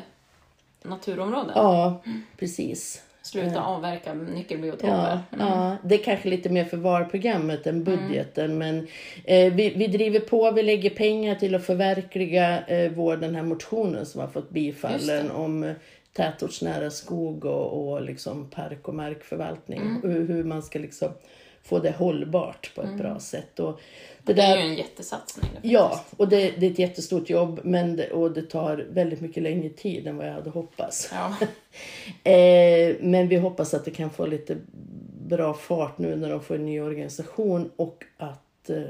naturområden. Ja, precis. Sluta avverka nyckelbiotoper. Ja, mm. ja, det är kanske lite mer för VAR-programmet än budgeten. Mm. Men eh, vi, vi driver på, vi lägger pengar till att förverkliga eh, vår, den här motionen som har fått bifallen om eh, tätortsnära skog och, och liksom park och markförvaltning. Mm. Hur, hur man ska liksom få det hållbart på ett mm. bra sätt. Och det, det är ju en jättesatsning. Ja, och det, det, är ett jättestort jobb men det, och det tar väldigt mycket längre tid än vad jag hade hoppats. Ja. eh, men vi hoppas att det kan få lite bra fart nu när de får en ny organisation och att eh,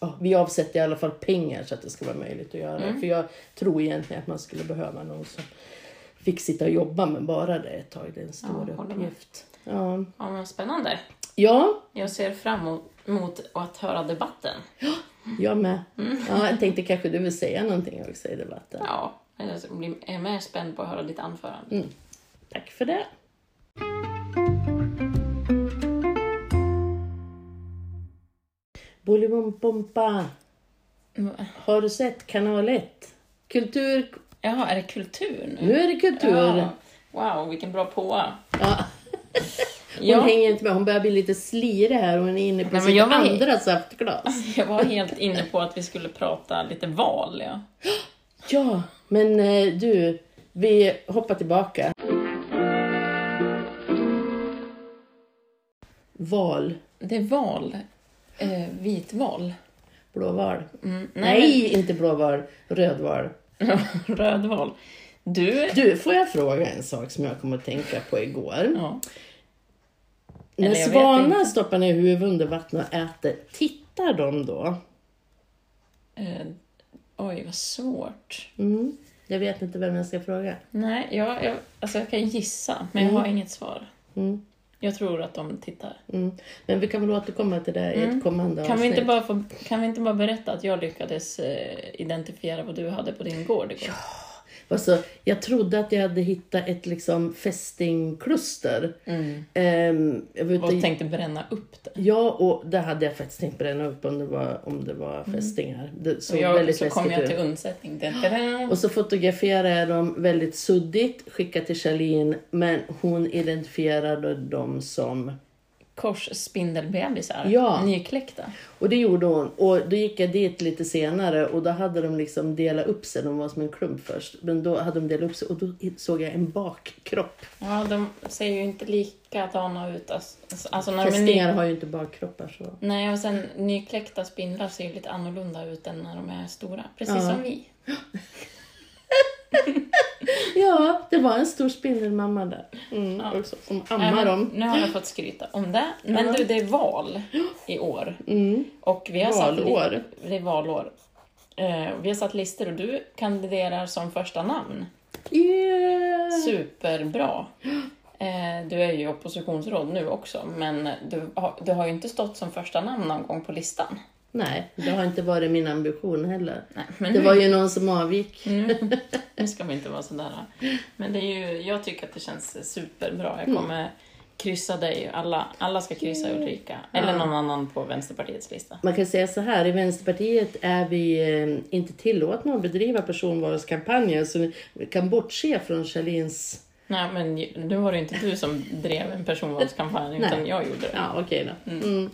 ja, vi avsätter i alla fall pengar så att det ska vara möjligt att göra Mm. För jag tror egentligen att man skulle behöva någon som fick sitta och jobba med bara det ett tag. Det är en stor Ja, uppgift. Ja. Ja, men spännande. Ja, Jag ser fram emot- att höra debatten. jag med. Mm. Ja, jag tänkte kanske du vill säga någonting också i debatten. Ja, jag är mer spänd på att höra ditt anförande. Mm. Tack för det. Bolibompa. Mm. Har du sett kanal 1? Kultur... Jaha, är det kultur nu? Nu är det kultur. Ja. Wow, vilken bra påa. Ja. Hon Ja, hänger inte med, hon börjar bli lite slirig här och hon är inne på Nej, sitt jag var andra saftglas. jag var helt inne på att vi skulle prata lite val. Ja. Ja, men eh, du, vi hoppar tillbaka. Val. Det är val. Eh, vitval. Blåval. Mm, Nej, inte blåval. Rödval. Rödval. Du... Du, får jag fråga en sak som jag kom att tänka på igår? Ja. När svanar stoppar ner huvudet under vattnet och äter, tittar de då? Eh, oj, vad svårt. Mm. Jag vet inte vem jag ska fråga. Nej, jag, jag, alltså jag kan gissa, men jag har inget svar. Mm. Jag tror att de tittar. Mm. Men vi kan väl återkomma till det i Mm. ett kommande Kan vi, avsnitt. inte bara få, kan vi inte bara berätta att jag lyckades eh, identifiera vad du hade på din gård igår? Alltså, jag trodde att jag hade hittat ett liksom fästingkluster. Mm. Ehm, ute Och tänkte bränna upp det. Ja, och det hade jag faktiskt tänkt bränna upp om det var, om det var fästingar. Det såg Och jag, väldigt så kom jag till undsättning. Och så fotograferade jag dem väldigt suddigt, skickade till Charlene, men hon identifierade dem som... Korsspindelbebisar, Ja. nykläckta. Och det gjorde hon. Och då gick jag dit lite senare och då hade de liksom delat upp sig. De var som en klump först. Men då hade de delat upp sig och då såg jag en bakkropp. Ja, de ser ju inte likadana ut. Alltså, alltså när Fästingar ny... har ju inte bakkroppar så. Nej, och sen nykläckta spindlar ser ju lite annorlunda ut än när de är stora. Precis Ja. som vi. Ja, det var en stor spindelmamma där. Mm, Ja. också, som ammar dem. Nu har jag fått skryta om det. Men Ja. du, det är val i år. Mm. Och vi har Valår. det är valår. Eh, vi har satt listor och du kandiderar som första namn. Yeah. Superbra. Eh, du är ju oppositionsråd nu också, men du har, du har ju inte stått som första namn någon gång på listan. Nej, det har inte varit min ambition heller. Nej, men Det nu, var ju någon som avgick. nu, nu ska vi inte vara sådär. Men det är ju, jag tycker att det känns superbra. Jag kommer kryssa dig. Alla, alla ska kryssa Ulrika. Eller någon annan på Vänsterpartiets lista. Man kan säga så här, i Vänsterpartiet är vi eh, inte tillåtna att bedriva personvalskampanjer så vi kan bortse från Charlins... Nej, men nu var det inte du som drev en personvalskampanj, utan jag gjorde det. Ja, okej då. Mm.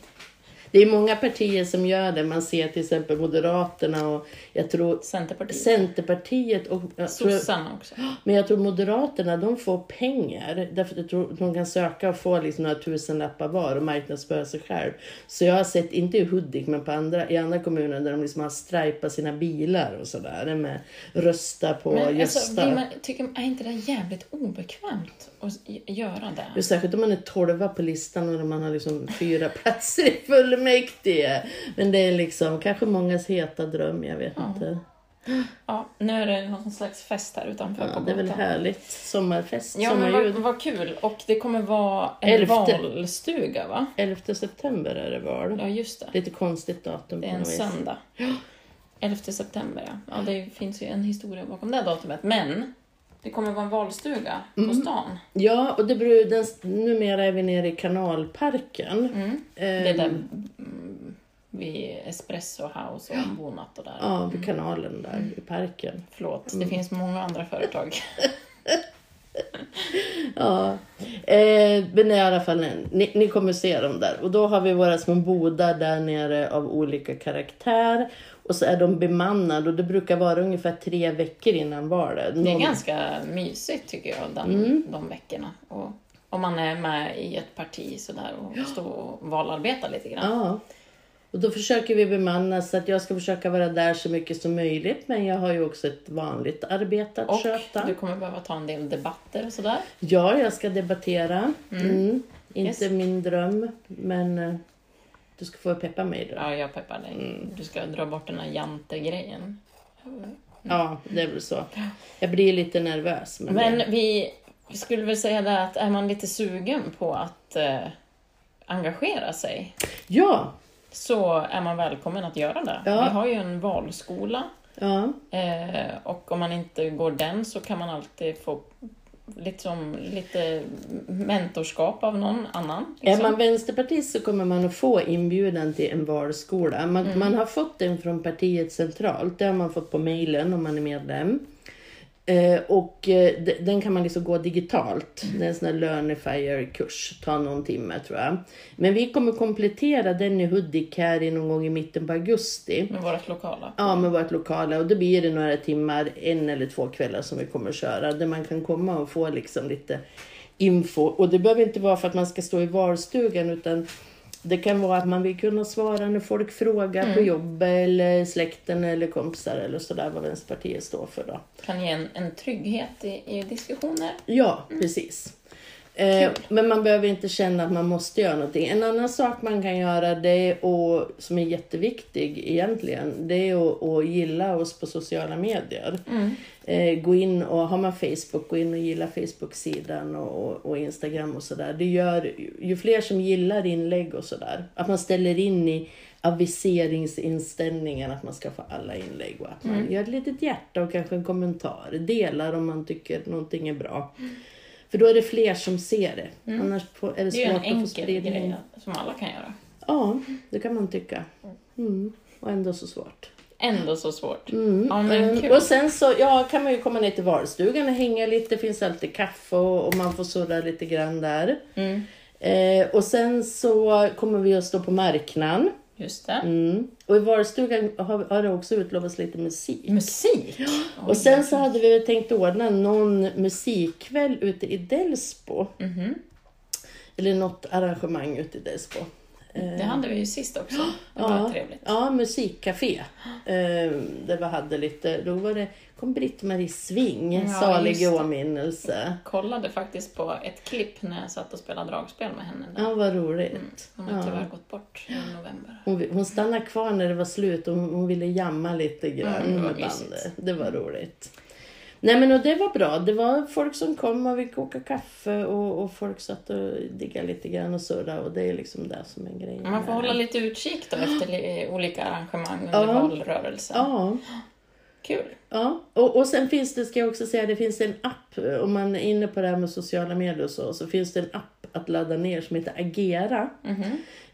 Det är många partier som gör det. Man ser till exempel Moderaterna och jag tror Centerpartiet. Centerpartiet och Sossarna också. Men jag tror Moderaterna de får pengar därför jag tror de kan söka och få liksom några tusenlappar var och marknadsföra sig själv. Så jag har sett, inte i Hudik men på andra, i andra kommuner där de liksom har stripat sina bilar och sådär med rösta på Men alltså, Gösta. man, tycker, är inte det jävligt obekvämt att göra det? Ja, Särskilt om man är tolva på listan och man har liksom fyra platser i fullmäktige. Men det är liksom kanske mångas heta dröm, jag vet inte. Ja, nu är det någon slags fest här utanför Ja, på det är väl härligt. Sommarfest, Ja, men vad, sommarljud. vad kul. Och det kommer vara en Elfte. valstuga, va? 11 september är det val. Ja, just det. Lite konstigt datum Det är en söndag. 11 september, ja. ja. Det finns ju en historia bakom det datumet. Men det kommer vara en valstuga Mm. på stan. Ja, och det beror, den, numera är vi nere i kanalparken. Mm. Det Ehm, är där mm, vid Espresso House och Bonat och där. Ja, vid kanalen där i parken. Förlåt, Mm. det finns många andra företag. Ja, eh, men i alla fall, ni, ni kommer se dem där. Och då har vi våra små bodar där nere av olika karaktär. Och så är de bemannade och det brukar vara ungefär tre veckor innan valet. Det är Någon- ganska mysigt tycker jag, den, Mm. de veckorna. Och om man är med i ett parti sådär och står och valarbetar lite grann. Ja. Och då försöker vi bemanna så att jag ska försöka vara där så mycket som möjligt. Men jag har ju också ett vanligt arbete att Och sköta. du kommer behöva ta en del debatter och sådär. Ja, jag ska debattera. Mm. Inte Yes. min dröm, men eh, Du ska få peppa mig då. Ja, jag peppar dig. Mm. Du ska dra bort den här jantegrejen. Ja, det är väl så. Jag blir lite nervös. Men, Men det, vi, vi skulle väl säga det att är man lite sugen på att eh, engagera sig ja, så är man välkommen att göra det. Ja. Vi har ju en valskola ja, eh, och om man inte går den så kan man alltid få liksom, lite mentorskap av någon annan. Är Liksom. man vänsterpartist så kommer man att få inbjudan till en valskola. Man, Mm. man har fått den från partiet centralt. Det har man fått på mejlen om man är medlem. Eh, och eh, de- den kan man liksom gå digitalt. Det är en sån här Learnifier-kurs. Tar någon timme tror jag. Men vi kommer komplettera den i Hudik här någon gång i mitten på augusti. Med vårt lokala. Ja, med vårt lokala. Och då blir det några timmar, en eller två kvällar som vi kommer köra. Där man kan komma och få liksom lite info. Och det behöver inte vara för att man ska stå i valstugan utan det kan vara att man vill kunna svara när folk frågar på jobbet eller släkten eller kompisar eller sådär vad Vänsterpartiet står för då. Kan ge en, en trygghet i, i diskussioner. Ja, precis. Eh, men man behöver inte känna att man måste göra någonting. En annan sak man kan göra, det är och, som är jätteviktig egentligen, det är att, att gilla oss på sociala medier. Eh, gå in och, har man Facebook, gå in och gilla Facebook-sidan och, och, och Instagram och sådär. Det gör, ju fler som gillar inlägg och sådär, att man ställer in i aviseringsinställningen att man ska få alla inlägg och att man gör ett litet hjärta och kanske en kommentar. Delar om man tycker någonting är bra. För då är det fler som ser det. Annars får- är det Det är ju en enkel grej som alla kan göra. Ja, det kan man tycka. Mm. Och ändå så svårt. Ändå så svårt. Mm. Ja, men Mm. kul. Och sen så ja, kan man ju komma ner till valstugan och hänga lite. Det finns alltid kaffe och, och man får surra lite grann där. Mm. Eh, och sen så kommer vi att stå på marknaden. Just det. Mm. Och i valstugan har, har det också utlovats lite musik. Musik. Och sen så hade vi tänkt ordna någon musikkväll ute i Delsbo. Mhm. Eller något arrangemang ute i Delsbo. Det hade vi ju sist också. Det var Ja, trevligt. ja musikcafé. Eh, där vi hade lite, då var det, kom Britt-Marie Sving, Ja, salig det. åminnelse. Kollade faktiskt på ett klipp när jag satt och spelade dragspel med henne. Ja, vad roligt. Hon har Ja. tyvärr gått bort i november. Hon, hon stannade kvar när det var slut och hon, hon ville jamma lite grann Mm, med bandet. Det var roligt. Nej men och det var bra. Det var folk som kom och vi kokade kaffe och, och folk satt och diggade lite grann och surrade och det är liksom det som är grejen. Man får hålla lite utkik då efter li- olika arrangemang under Ja. valrörelsen. Ja, Kul. ja. Och, och sen finns det, ska jag också säga, det finns en app, om man är inne på det här med sociala medier och så, så finns det en app att ladda ner som heter Agera. Mhm.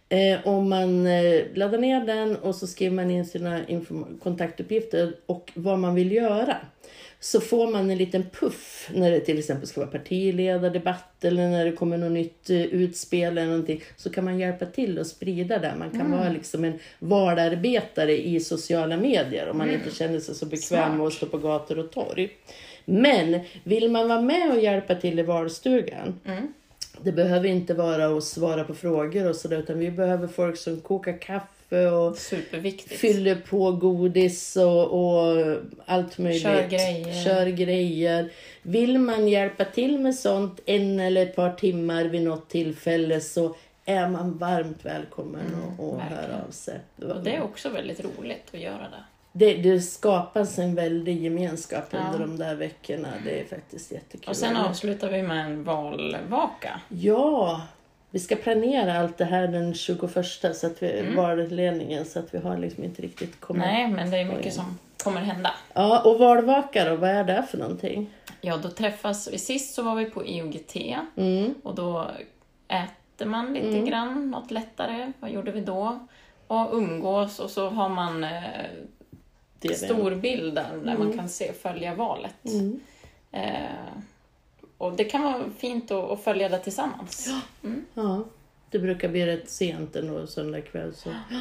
Eh, om man eh, laddar ner den och så skriver man in sina kontaktuppgifter och vad man vill göra. Så får man en liten puff när det till exempel ska vara partiledardebatt eller när det kommer något nytt eh, utspel eller någonting. Så kan man hjälpa till att sprida det. Man kan vara liksom en valarbetare i sociala medier om man inte känner sig så bekväm med att stå på gator och torg. Men vill man vara med och hjälpa till i valstugan Mm. Det behöver inte vara att svara på frågor och sådär utan vi behöver folk som kokar kaffe och fyller på godis och, och allt möjligt. Kör grejer. Kör grejer. Vill man hjälpa till med sånt en eller ett par timmar vid något tillfälle så är man varmt välkommen att att Mm, verkligen. höra av sig. Och det är också väldigt roligt att göra det. Det, det skapas en väldig gemenskap Ja. under de där veckorna. Det är faktiskt jättekul. Och sen avslutar vi med en valvaka. Ja, vi ska planera allt det här den 21 så att vi, valledningen så att vi har liksom inte riktigt kommit... Nej, men det är mycket som kommer hända. Ja, och valvaka då, vad är det för någonting? Ja, då träffas vi. Sist så var vi på IOGT Mm, och då äter man lite grann, något lättare. Vad gjorde vi då? Och umgås och så har man eh, det där, där man kan se följa valet. Mm. Eh, och det kan vara fint att, att följa det tillsammans. Ja, det brukar bli rätt sent ändå söndag kväll. Så. Ja,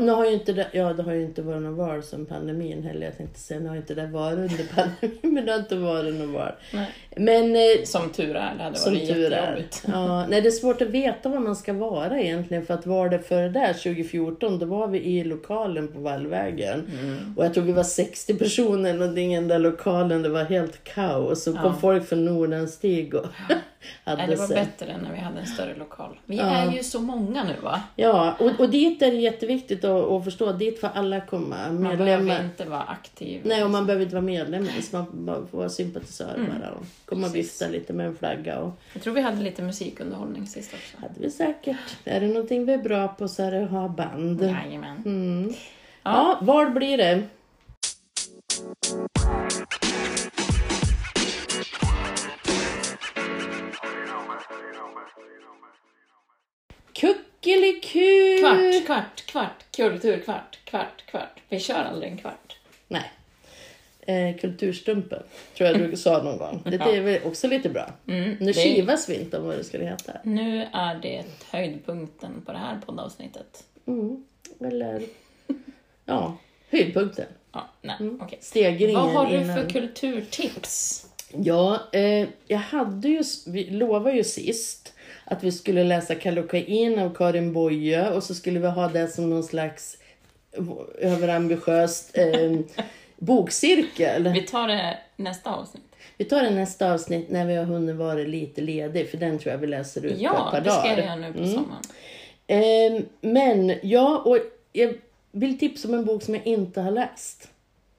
nu har ju inte det, ja, det har ju inte varit någon val sen pandemin heller. Jag tänkte säga, nu har inte det varit under pandemin, men det har inte varit någon val. Nej. Men eh, Som tur är, det hade Som varit tur är. Ja, nej, det är svårt att veta vad man ska vara egentligen. För att var det före där, 2014, då var vi i lokalen på Vallvägen. Mm. Och jag tror vi var 60 personer någonting i den där lokalen. Det var helt kaos. Och kom Ja. folk från Nordanstig. Och hade Nej, det var sett. bättre när vi hade en större lokal. Vi Ja. är ju så många nu va? Ja, och, och dit är det jätteviktigt att, att förstå. Dit får alla komma. Man behöver Medlemmar. inte vara aktiv. Nej, och man behöver inte vara medlem ens. Man får vara sympatisör Mm. bara. Och komma och vifta lite med en flagga. Och, Jag tror vi hade lite musikunderhållning sist också. hade vi säkert. Är det någonting vi är bra på så är det att ha band. Jajamän. Mm. Ja. Ja, var blir det? Kuckeliku! Kvart, kvart, kvart. Kulturkvart, kvart, kvart. Vi kör aldrig en kvart. Nej. Eh, kulturstumpen, tror jag du sa någon gång. Det är väl också lite bra. Mm, Nu det- kivas vi inte om vad det skulle heta. Nu är det höjdpunkten på det här poddavsnittet. Mm. Eller, ja, höjdpunkten. Ja, nej, Mm. okej. Stegringen Vad har du innan. för kulturtips? Ja, eh, jag hade ju, vi lovade ju sist att vi skulle läsa Kallocain av Karin Boye och så skulle vi ha det som någon slags överambitiöst eh, bokcirkel. Vi tar det nästa avsnitt. Vi tar det nästa avsnitt när vi har hunnit vara lite ledig för den tror jag vi läser ut på Ja, ett par det ska dagar. jag göra nu på sommaren. Eh, men ja, och jag vill tipsa om en bok som jag inte har läst.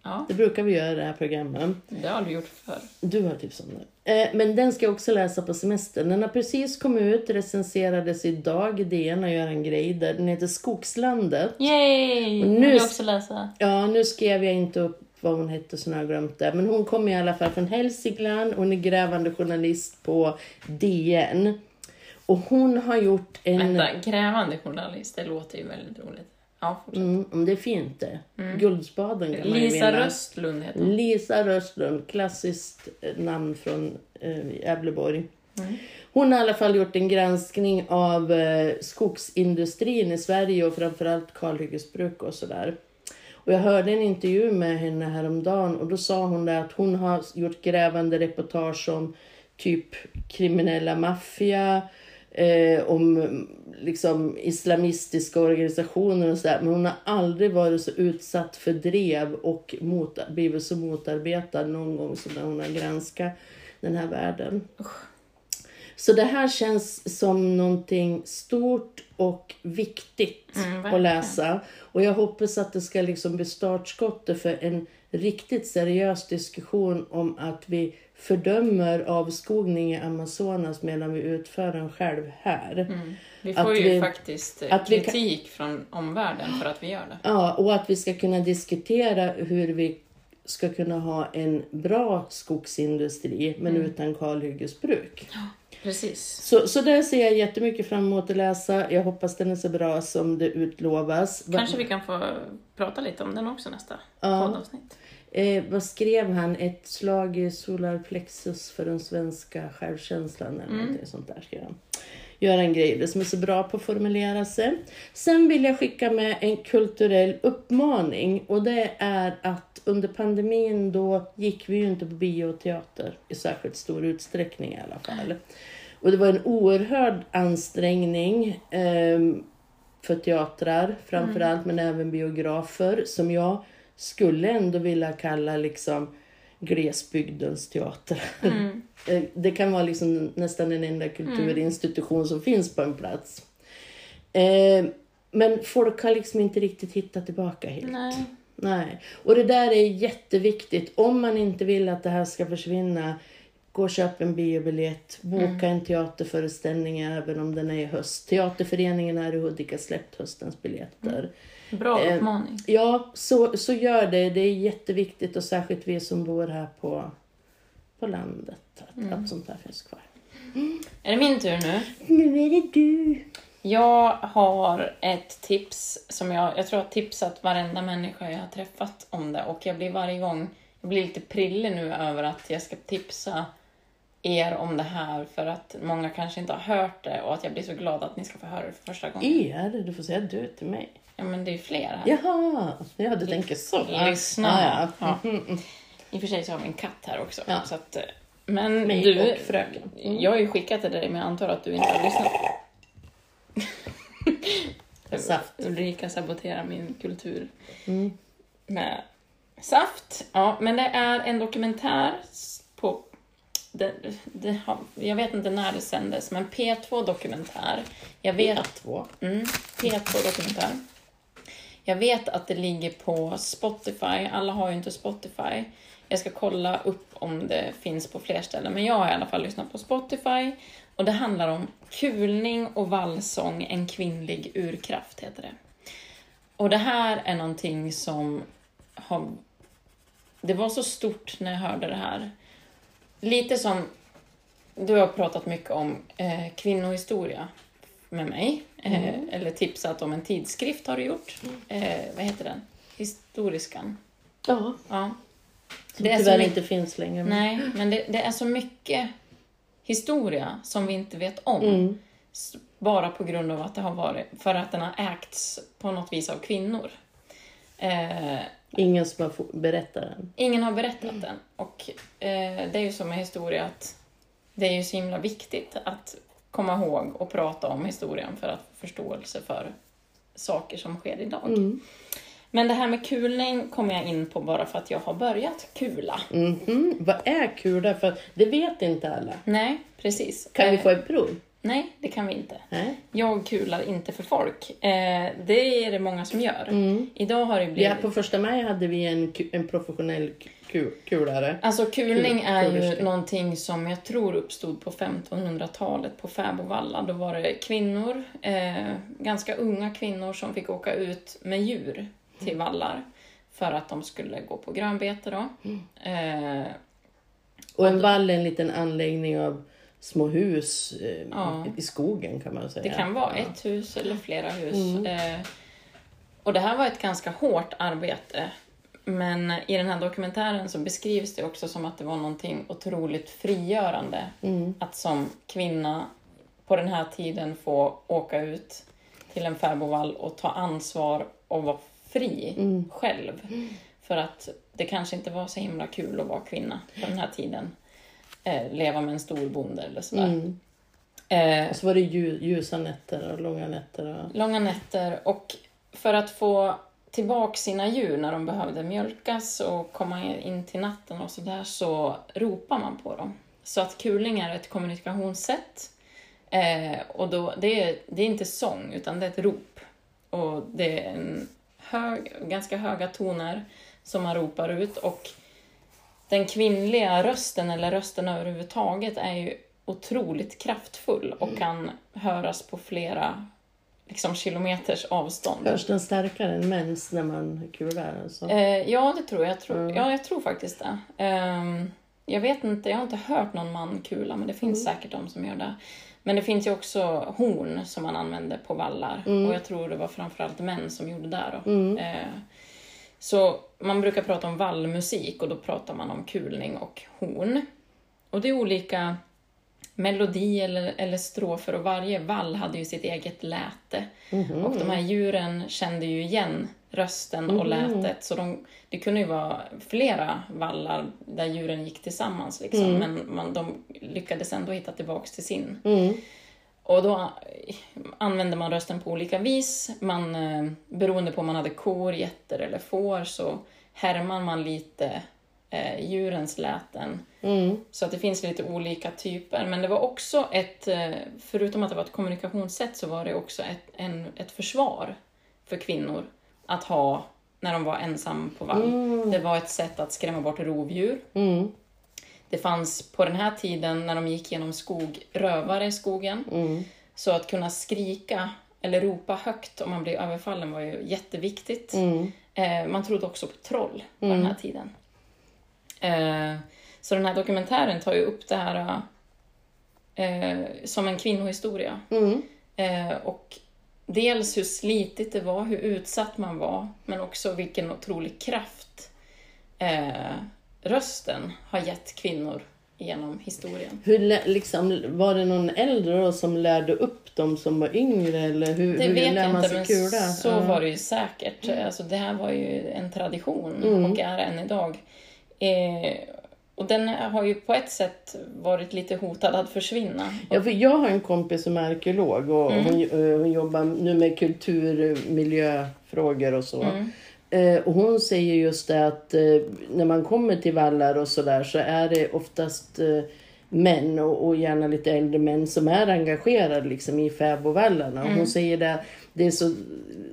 Ja, Det brukar vi göra i det här programmet. det har du gjort förr. Du har tips om den. Eh, men den ska jag också läsa på semestern. Den har precis kommit ut, recenserades idag i DN och gör en grej där. Den heter Skogslandet. Yay! Och Nu nu- vill jag också läsa. Ja, nu skrev jag inte upp vad hon hette så nu har jag glömt det. Men hon kommer i alla fall från Hälsingland. Hon är grävande journalist på DN. Och hon har gjort en... Vänta, grävande journalist, det låter ju väldigt roligt. Ja. Mm, om det är fint det. Guldspaden kan man ju Lisa vinna. Röstlund heter hon. Lisa Röstlund, klassiskt eh, namn från eh, Gävleborg. Mm. Hon har i alla fall gjort en granskning av eh, skogsindustrin i Sverige och framförallt kalhyggesbruk och sådär. Och jag hörde en intervju med henne häromdagen och då sa hon att hon har gjort grävande reportage om typ kriminella maffia, eh, om liksom islamistiska organisationer och sådär. Men hon har aldrig varit så utsatt för drev och mot, blivit så motarbetad någon gång som när hon har granskat den här världen. Så det här känns som någonting stort och viktigt Mm, att läsa. Och jag hoppas att det ska liksom bli startskottet för en riktigt seriös diskussion om att vi fördömer avskogning i Amazonas medan vi utför den själv här. Mm. Vi Att får ju vi- faktiskt eh, att vi kan- kritik från omvärlden för att vi gör det. Ja, och att vi ska kunna diskutera hur vi ska kunna ha en bra skogsindustri men Mm. utan kalhyggesbruk. Precis. Så, så där ser jag jättemycket fram emot att läsa. Jag hoppas den är så bra som det utlovas. Va- Kanske vi kan få prata lite om den också nästa Ja. poddavsnitt. Eh, vad skrev han? Ett slag i solarplexus för den svenska självkänslan eller Mm. någonting sånt där skrev han. Göra en grej det som är så bra på att formulera sig. Sen vill jag skicka med en kulturell uppmaning och det är att under pandemin då gick vi ju inte på bio och teater i särskilt stor utsträckning i alla fall. Och det var en oerhörd ansträngning ehm, för teatrar framförallt men även biografer som jag skulle ändå vilja kalla liksom glesbygdens teater. Mm. Eh, Det kan vara liksom nästan den enda kulturinstitution som finns på en plats. Eh, Men folk har liksom inte riktigt hittat tillbaka helt. Nej. Nej. Och det där är jätteviktigt. Om man inte vill att det här ska försvinna, gå och köp en biobiljett. Boka en teaterföreställning även om den är i höst. Teaterföreningen här i Hudik har släppt höstens biljetter. Bra Eh, uppmaning. Ja, så, så gör det. Det är jätteviktigt och särskilt vi som bor här på, på landet. Att, att sånt här finns kvar. Är det min tur nu? Nu är det du. Jag har ett tips som jag, jag tror jag har tipsat varenda människa jag har träffat om det och jag blir varje gång, jag blir lite prillig nu över att jag ska tipsa er om det här för att många kanske inte har hört det och att jag blir så glad att ni ska få höra det för första gången. Er? Du får säga du till mig. Ja men det är fler här. Jaha, ja du tänker så. Lyssna. Ja, ja. Ja. Mm, mm. I och för sig så har vi en katt här också. Ja. Så att, eh, men Mig du, och fröken. Mm. jag har ju skickat till dig men jag antar att du inte har lyssnat. Saft. Ulrika saboterar min kultur Mm. med saft. Ja, men det är en dokumentär på det, det har, jag vet inte när det sändes, men P2 Dokumentär. Jag vet, P2. Mm, P2 Dokumentär. Jag vet att det ligger på Spotify. Alla har ju inte Spotify. Jag ska kolla upp om det finns på fler ställen, men jag har i alla fall lyssnat på Spotify. Och det handlar om kulning och vallsång, en kvinnlig urkraft, heter det. Och det här är någonting som har... Det var så stort när jag hörde det här. Lite som... Du har pratat mycket om eh, kvinnohistoria med mig. Eh, eller tipsat om en tidskrift har du gjort. Eh, vad heter den? Historiskan. Ja, Ja. som Det är tyvärr inte finns längre. Nej, men det, det är så mycket historia som vi inte vet om. Mm. Bara på grund av att det har varit, för att den har ägts på något vis av kvinnor. Eh, Ingen som har berättat den. ingen har berättat den. Och eh, det är ju så med historia att det är ju så himla viktigt att komma ihåg och prata om historien för att få förståelse för saker som sker idag. Mm. Men det här med kulning kommer jag in på bara för att jag har börjat kula. Mhm. Vad är kula? För det vet inte alla. Nej, precis. Kan vi Eh, få ett prov? Nej, det kan vi inte. Nej. Jag kular inte för folk. Eh, det är det många som gör. Mm. Idag har det Ja, blivit... på första maj hade vi en, en professionell ku- kulare. Alltså kulning Kul- är ju någonting som jag tror uppstod på 1500-talet på Fäbodvalla. Då var det kvinnor, eh, ganska unga kvinnor som fick åka ut med djur till vallar för att de skulle gå på grönbete då. Eh, Och en vall är en liten anläggning av små hus eh, Ja. i skogen kan man säga. Det kan vara Ja. ett hus eller flera hus. Eh, och det här var ett ganska hårt arbete. Men i den här dokumentären så beskrivs det också som att det var någonting otroligt frigörande. Mm. Att som kvinna på den här tiden få åka ut till en fäbodvall och ta ansvar och vara fri Mm. själv. För att det kanske inte var så himla kul att vara kvinna på den här tiden. Eh, leva med en stor bonde eller sådär. Mm. Eh, Och så var det lju- ljusa nätter och långa nätter. Och... långa nätter och för att få tillbaka sina djur när de behövde mjölkas och komma in till natten och sådär så ropar man på dem. Så att kulning är ett kommunikationssätt eh, och då, det, är, det är inte sång utan det är ett rop. Och det är en hög, ganska höga toner som man ropar ut och den kvinnliga rösten eller rösten överhuvudtaget är ju otroligt kraftfull och kan höras på flera liksom, kilometers avstånd. Hörs den starkare än mäns när man kular? Alltså. Eh, ja, det tror jag. Jag tror, Mm. Ja, jag tror faktiskt det. Ehm, jag vet inte, jag har inte hört någon man kula, men det finns Mm. säkert de som gör det. Men det finns ju också horn som man använder på vallar Mm. och jag tror det var framförallt män som gjorde det då. Mm. Eh, så man brukar prata om vallmusik och då pratar man om kulning och horn. Och det är olika melodi eller, eller strofer och varje vall hade ju sitt eget läte. Mhm. Och de här djuren kände ju igen rösten och Mhm. lätet. Så de, det kunde ju vara flera vallar där djuren gick tillsammans. Liksom. Mm. Men man, de lyckades ändå hitta tillbaks till sin. Och då använde man rösten på olika vis. Man, eh, beroende på om man hade kor, getter eller får så härmar man lite eh, djurens läten. Mm. Så att det finns lite olika typer. Men det var också ett, eh, förutom att det var ett kommunikationssätt, så var det också ett, en, ett försvar för kvinnor att ha när de var ensam på vall. Mm. Det var ett sätt att skrämma bort rovdjur. Mm. Det fanns på den här tiden, när de gick genom skog, rövare i skogen. Mm. Så att kunna skrika eller ropa högt om man blev överfallen var ju jätteviktigt. Mm. Eh, man trodde också på troll på den här tiden. Eh, så den här dokumentären tar ju upp det här eh, som en kvinnohistoria. Mm. Eh, och dels hur slitigt det var, hur utsatt man var, men också vilken otrolig kraft eh, rösten har gett kvinnor genom historien. Hur, liksom, var det någon äldre då som lärde upp dem som var yngre? Eller hur, Det hur vet jag man inte, sig men kula? så Ja. var det ju säkert. Alltså, det här var ju en tradition Mm. och är än idag. Eh, och den har ju på ett sätt varit lite hotad att försvinna. Ja, för jag har en kompis som är arkeolog och Mm. hon, eh, hon jobbar nu med kulturmiljöfrågor och så. Mm. Eh, och hon säger just det att eh, när man kommer till vallar och sådär så är det oftast eh, män och, och gärna lite äldre män som är engagerade liksom, i fäbodvallarna. Och Hon säger det, det är så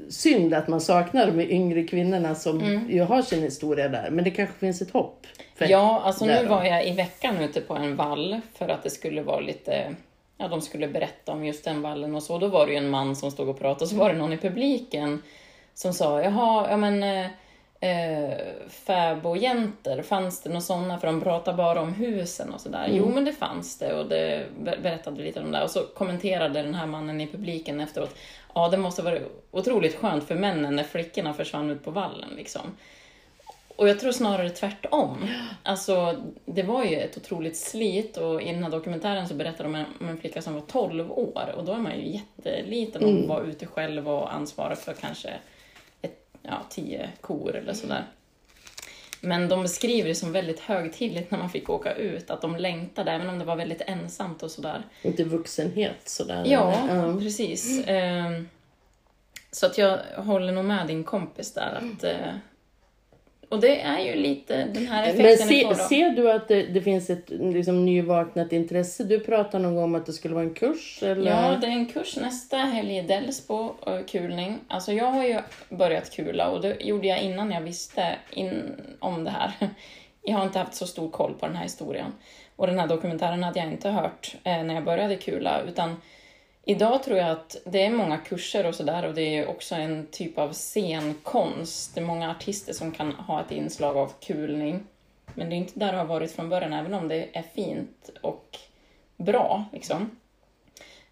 synd att man saknar de yngre kvinnorna som ju har sin historia där. Men det kanske finns ett hopp. Ja, alltså nu var jag i veckan ute på en vall för att det skulle vara lite, ja de skulle berätta om just den vallen och så. Då var det ju en man som stod och pratade och så var det någon i publiken som sa, jaha, ja men eh, eh, fäbodjäntor, fanns det några sådana? För de pratar bara om husen och sådär. Jo men det fanns det och det ber- berättade lite om det. Och så kommenterade den här mannen i publiken efteråt, ja det måste vara otroligt skönt för männen när flickorna försvann ut på vallen liksom. Och jag tror snarare tvärtom. Alltså, det var ju ett otroligt slit och i den här dokumentären så berättar de om en, flicka som var 12 år och då är man ju jätteliten och var ute själv och ansvarig för kanske ja, tio kor eller sådär. Men de beskriver det som väldigt högtidligt när man fick åka ut, att de längtade även om det var väldigt ensamt och sådär. Inte vuxenhet sådär. Ja, Ja. precis. Ehm, Så att jag håller nog med din kompis där att... Och det är ju lite den här effekten Men se, kvar då. ser du att det, det finns ett liksom, nyvaknat intresse? Du pratade någon gång om att det skulle vara en kurs? Eller? Ja, det är en kurs nästa helg i Delsbo, eh, kulning. Alltså jag har ju börjat kula och det gjorde jag innan jag visste in, om det här. Jag har inte haft så stor koll på den här historien. Och den här dokumentären hade jag inte hört eh, när jag började kula, utan idag tror jag att det är många kurser och sådär och det är också en typ av scenkonst. Det är många artister som kan ha ett inslag av kulning. Men det är inte där det har varit från början, även om det är fint och bra. Liksom.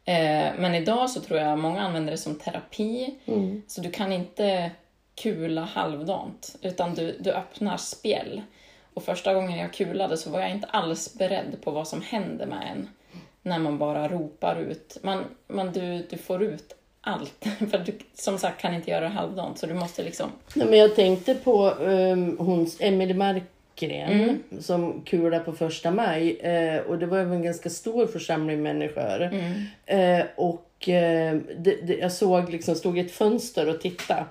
Eh, men idag så tror jag många använder det som terapi. Mm. Så du kan inte kula halvdant, utan du, du öppnar spjäll. Och första gången jag kulade så var jag inte alls beredd på vad som händer med en. När man bara ropar ut. Man, man, du, du får ut allt. För du som sagt kan inte göra det halvdant, så du måste liksom... Nej, men jag tänkte på um, hon, Emelie Markgren Mm. som kulade på första maj. Eh, och det var ju en ganska stor församling människor. Mm. Eh, och eh, det, det, jag såg liksom, stod i ett fönster och tittade.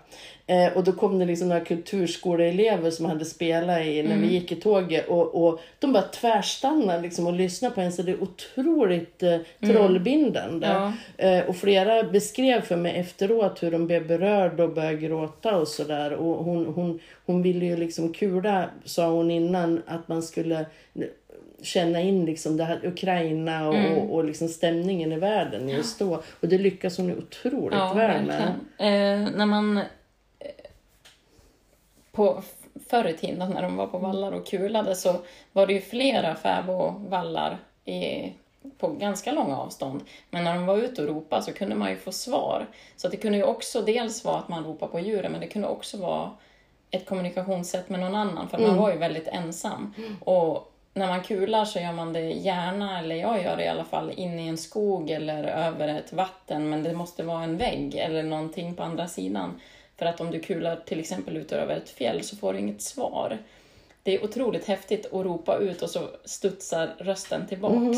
Eh, och då kom det liksom några kulturskoleelever som hade spelat i när Mm. vi gick i tåget. Och, och de bara tvärstannade liksom och lyssnade på en. Så det är otroligt eh, trollbindande. Mm. Ja. Eh, och flera beskrev för mig efteråt hur de blev berörda och började gråta och sådär. Och hon, hon, hon ville ju liksom kula, sa hon innan, att man skulle känna in liksom det här Ukraina och, Mm. och, och liksom stämningen i världen just då. Och det lyckas hon otroligt Ja, väl med. Eh, när man... På förr i tiden när de var på vallar och kulade så var det ju flera fäbodvallar i, på ganska långa avstånd. Men när de var ute och ropade så kunde man ju få svar. Så det kunde ju också dels vara att man ropar på djuren, men det kunde också vara ett kommunikationssätt med någon annan, för man var ju väldigt ensam. Och när man kular så gör man det gärna, eller jag gör det i alla fall, in i en skog eller över ett vatten, men det måste vara en vägg eller någonting på andra sidan. För att om du kular till exempel ut över ett fjäll så får du inget svar. Det är otroligt häftigt att ropa ut och så studsar rösten tillbaks.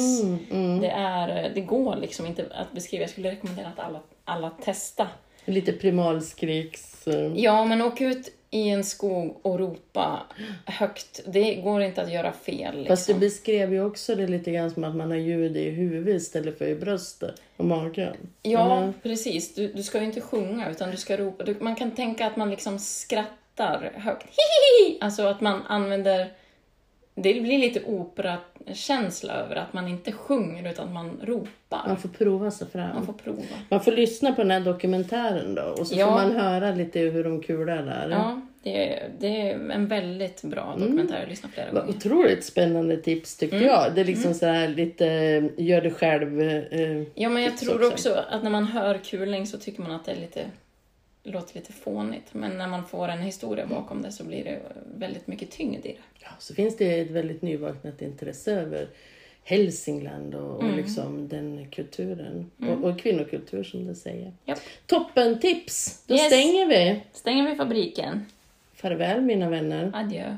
Det, är, det går liksom inte att beskriva. Jag skulle rekommendera att alla, alla testa. Lite primalskriks... eh, Ja, men åk ut i en skog och ropa högt. Det går inte att göra fel. Fast du Liksom. beskrev ju också det lite grann som att man har ljud i huvudet istället för i bröstet och magen. Ja, Eller? precis. Du, du ska ju inte sjunga, utan du ska ropa. Du, man kan tänka att man liksom skrattar högt. Hihihi! Alltså att man använder... Det blir lite operakänsla över att man inte sjunger, utan man ropar. Man får prova sig fram. Man får prova. Man får lyssna på den här dokumentären då och så Ja. får man höra lite hur de kular där. Ja, det är, det är en väldigt bra dokumentär att lyssna flera Mm. Vad gånger. otroligt spännande tips tyckte Mm. jag. Det är liksom så här lite eh, gör det själv. Eh, Ja, men jag tror också. också att när man hör kulning så tycker man att det är lite, låter lite fånigt. Men när man får en historia bakom det så blir det väldigt mycket tyngd i det. ja, så finns det ett väldigt nyvaknat intresse över Hälsingland och, och Mm. liksom den kulturen. Och, och kvinnokultur som du säger. Japp. Toppen tips! Då Yes. stänger vi. Stänger vi fabriken. Farväl mina vänner. Adjö.